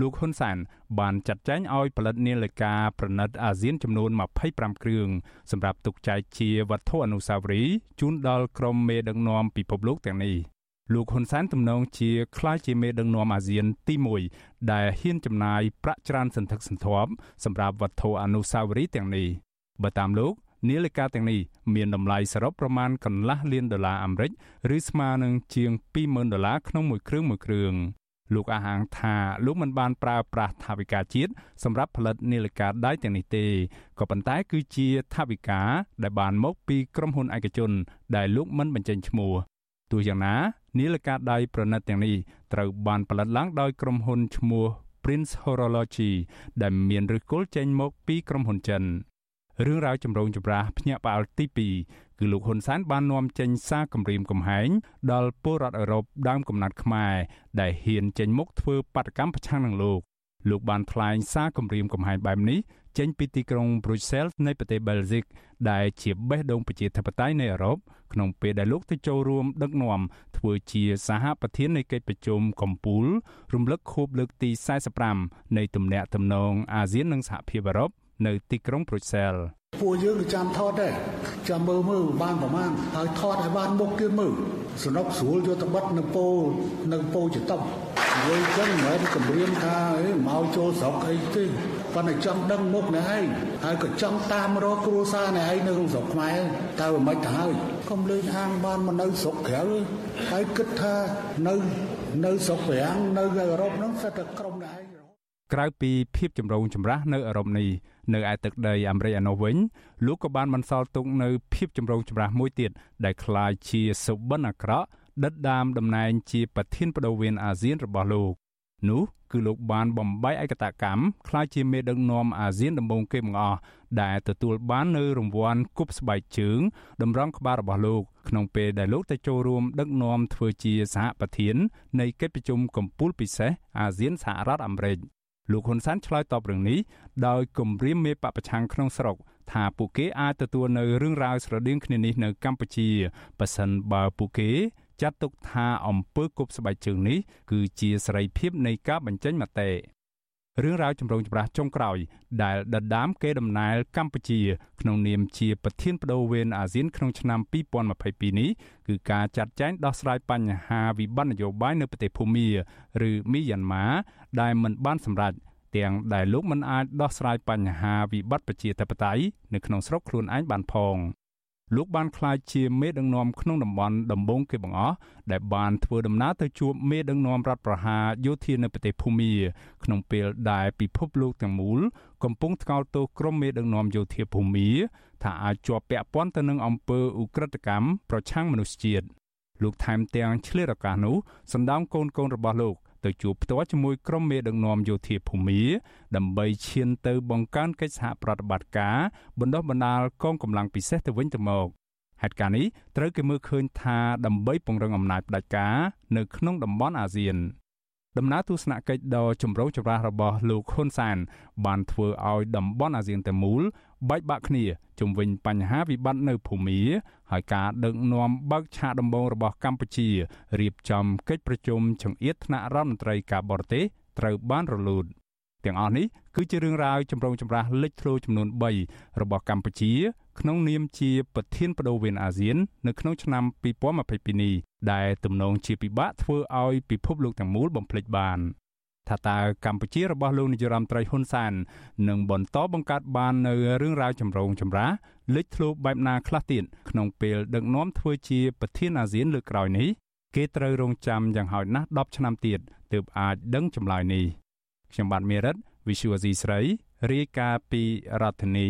លោកហ៊ុនសានបានចាត់ចែងឲ្យផលិតនាឡិកាប្រណិតអាស៊ានចំនួន25គ្រឿងសម្រាប់ទុកចែកជាវត្ថុអនុស្សាវរីយ៍ជូនដល់ក្រុមមេដឹកនាំពិភពលោកទាំងនេះលោកហ៊ុនសែនទំនងជាក្លាយជាមេដឹកនាំអាស៊ានទី1ដែលហ៊ានចំណាយប្រាក់ច្រើនសន្ធឹកសន្ធាប់សម្រាប់វត្ថុអនុស្សាវរីយ៍ទាំងនេះបើតាមលោកនាឡិកាទាំងនេះមានតម្លៃសរុបប្រមាណកន្លះលានដុល្លារអាមេរិកឬស្មើនឹងជាង20,000ដុល្លារក្នុងមួយគ្រឿងមួយគ្រឿង លោកអះអាងថាលោកមិនបានប្រើប្រាស់ថវិកាជាតិសម្រាប់ផលិតនាឡិកាដៃទាំងនេះទេក៏ប៉ុន្តែគឺជាថវិកាដែលបានមកពីក្រុមហ៊ុនឯកជន ដែលលោកមិនបញ្ចេញឈ្មោះទោះយ៉ាងណានាឡិកាដៃប្រណិតទាំងនេះត្រូវបានផលិតឡើងដោយក្រុមហ៊ុនឈ្មោះ Prince Horology ដែលមានឫសគល់ចេញមកពីក្រុមហ៊ុនចិន រឿងរ៉ាវចម្រូងចម្រាសភ្ញាក់ផ្អើលទី2គឺលោកហ៊ុនសែនបាននាំចេញសារគម្រាមកំហែងដល់ពលរដ្ឋអឺរ៉ុបដើមកំណត់ខ្មែរដែលហ៊ានចេញមុខធ្វើបាតកម្មប្រឆាំងនឹងលោកលោកបានថ្លែងសារគម្រាមកំហែងបែបនេះចេញពីទីក្រុង Brussels នៃប្រទេស Belgium ដែលជាបេះដូងប្រជាធិបតេយ្យនៃអឺរ៉ុបក្នុងពេលដែលលោកទៅចូលរួមដឹកនាំធ្វើជាសហប្រធាននៃកិច្ចប្រជុំកំពូលរំលឹកខួបលើកទី45នៃទំនាក់ទំនងអាស៊ាននិងសហភាពអឺរ៉ុប នៅទីក្រុងប្រូសែលពួកយើងក៏ចាំថតដែរចាំមើលមើលបានប្រមាណហើយថតឲ្យបានមុខទៀតមើលសនុកស្រួលយកទៅបិទនៅពោនៅពោចតុកនិយាយចឹងមិនមែនគម្រាមថាអីមកចូលស្រុកអីទេប៉ុន្តែចង់ដឹងមុខនេះឯងហើយក៏ចង់តាមរកគ្រួសារនេះឯងនៅក្នុងស្រុកខ្មែរតើមិនទៅហើយកុំលេងហាងបានមកនៅស្រុកក្រៅហើយគិតថានៅនៅស្រុកប្រាំងនៅអឺរ៉ុបហ្នឹងសិតតែក្រុមនេះឯងក្រៅពីភាពចម្រូងចម្រាសនៅអឺរ៉ុបនេះ នៅឯទឹកដីអាមេរិកឯណោះវិញលោកក៏បានបន្សល់ទុកនៅភាពចម្រូងចម្រាសមួយទៀតដែលคล้ายជាសុបិនអាក្រក់ដិតដាមតំណែងជាប្រធានបដូវវេនអាស៊ានរបស់លោកនោះគឺលោកបានបំបីឯកតកម្មคล้ายជាមេដឹកនាំអាស៊ានដំបូងគេបង្អស់ដែលទទួលបាននៅរង្វាន់គប់ស្បែកជើងតម្រង់ក្បាលរបស់លោកក្នុងពេលដែលលោកទៅចូលរួមដឹកនាំធ្វើជាសហប្រធាននៃកិច្ចប្រជុំកំពូលពិសេសអាស៊ានសហរដ្ឋអាមេរិក លោកហ៊ុនសែនឆ្លើយតបរឿងនេះដោយគម្រាមមេបពប្រឆាំងក្នុងស្រុកថាពួកគេអាចទទួលនៅរឿងរ៉ាវស្រដៀងគ្នានេះនៅកម្ពុជាប៉ះសិនបើពួកគេចាត់ទុកថាអំពើគប់ស្បែកជើងនេះគឺជាសេរីភាពនៃការបញ្ចេញមតិ រឿងរ៉ាវចម្រូងចម្រាសចុងក្រោយ ដែលដដាមគេដំណើរកម្ពុជា ក្នុងនាមជាប្រធានបដូវវេនអាស៊ានក្នុងឆ្នាំ2022នេះគឺការចាត់ចែងដោះស្រាយបញ្ហាវិបត្តិនយោបាយនៅប្រទេសភូមាឬមីយ៉ាន់ម៉ាដែលមិនបានសម្រេចទាំងដែលលោកមិនអាចដោះស្រាយបញ្ហាវិបត្តិប្រជាធិបតេយ្យនៅក្នុងស្រុកខ្លួនឯងបានផង។ លោកបានក្លាយជាមេដឹកនាំក្នុងតំបន់ដំបងគេបង្អស់ដែលបានធ្វើដំណើរទៅជួបមេដឹកនាំរដ្ឋប្រហារយោធានៅប្រទេសភូមាក្នុងពេលដែលពិភពលោកទាំងមូលកំពុងថ្កោលទោសក្រុមមេដឹកនាំយោធាភូមាថាអាចជាប់ពាក់ព័ន្ធទៅនឹងអំពើឧក្រិដ្ឋកម្មប្រឆាំងមនុស្សជាតិលោកថែមទាំងឆ្លៀតឱកាសនោះសម្ដៅកូនកូនរបស់លោក ទៅជួបផ្ទាល់ជាមួយក្រុមមេដឹកនាំយោធាភូមាដើម្បីឈានទៅបង្កើនកិច្ចសហប្រតិបត្តិការបណ្ដុះបណ្ដាលកងកម្លាំងពិសេសទៅវិញទៅមកហេតុការណ៍នេះត្រូវគេមើលឃើញថាដើម្បីពង្រឹងអំណាចផ្ដាច់ការនៅក្នុងតំបន់អាស៊ាន ដំណើរទស្សនកិច្ចដ៏ចម្រូងចម្រាសរបស់លោកហ៊ុនសាន បានធ្វើឲ្យតំបន់អាស៊ានទាំងមូលបែកបាក់គ្នាជំវិញបញ្ហាវិបត្តិនៅភូមាហើយការដឹកនាំបើកឆាកដំបូងរបស់កម្ពុជារៀបចំកិច្ចប្រជុំចង្អៀតថ្នាក់រដ្ឋមន្ត្រីការបរទេសត្រូវបានរលូតទាំងអស់នេះ គឺជារឿងរ៉ាវចម្រូងចម្រាសលេចធ្លោចំនួន3របស់កម្ពុជា ក្នុងនាមជាប្រធានបដូវវេនអាស៊ាន នៅក្នុងឆ្នាំ2022នេះដែលទំនងជាពិបាកធ្វើឲ្យពិភពលោកទាំងមូលបំភ្លេចបានថាតើកម្ពុជារបស់លោកនាយរដ្ឋមន្ត្រីហ៊ុនសាននឹងបន្តបង្កើតបាននៅរឿងរ៉ាវចម្រូងចម្រាសលេចធ្លោបែបណាខ្លះទៀតក្នុងពេលដឹកនាំធ្វើជាប្រធានអាស៊ានលើកក្រោយនេះគេត្រូវរងចាំយ៉ាងហោចណាស់10ឆ្នាំទៀតទើបអាចដឹងចម្លើយនេះខ្ញុំបាទមេរិត Visual C ស្រីរាយការណ៍ពីរដ្ឋធានី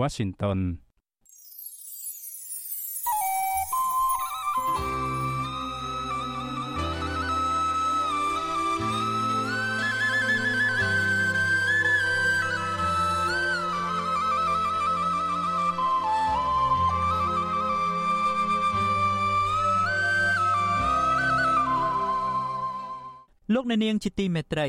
Washington លោកអ្នកនាងជាទីមេត្រី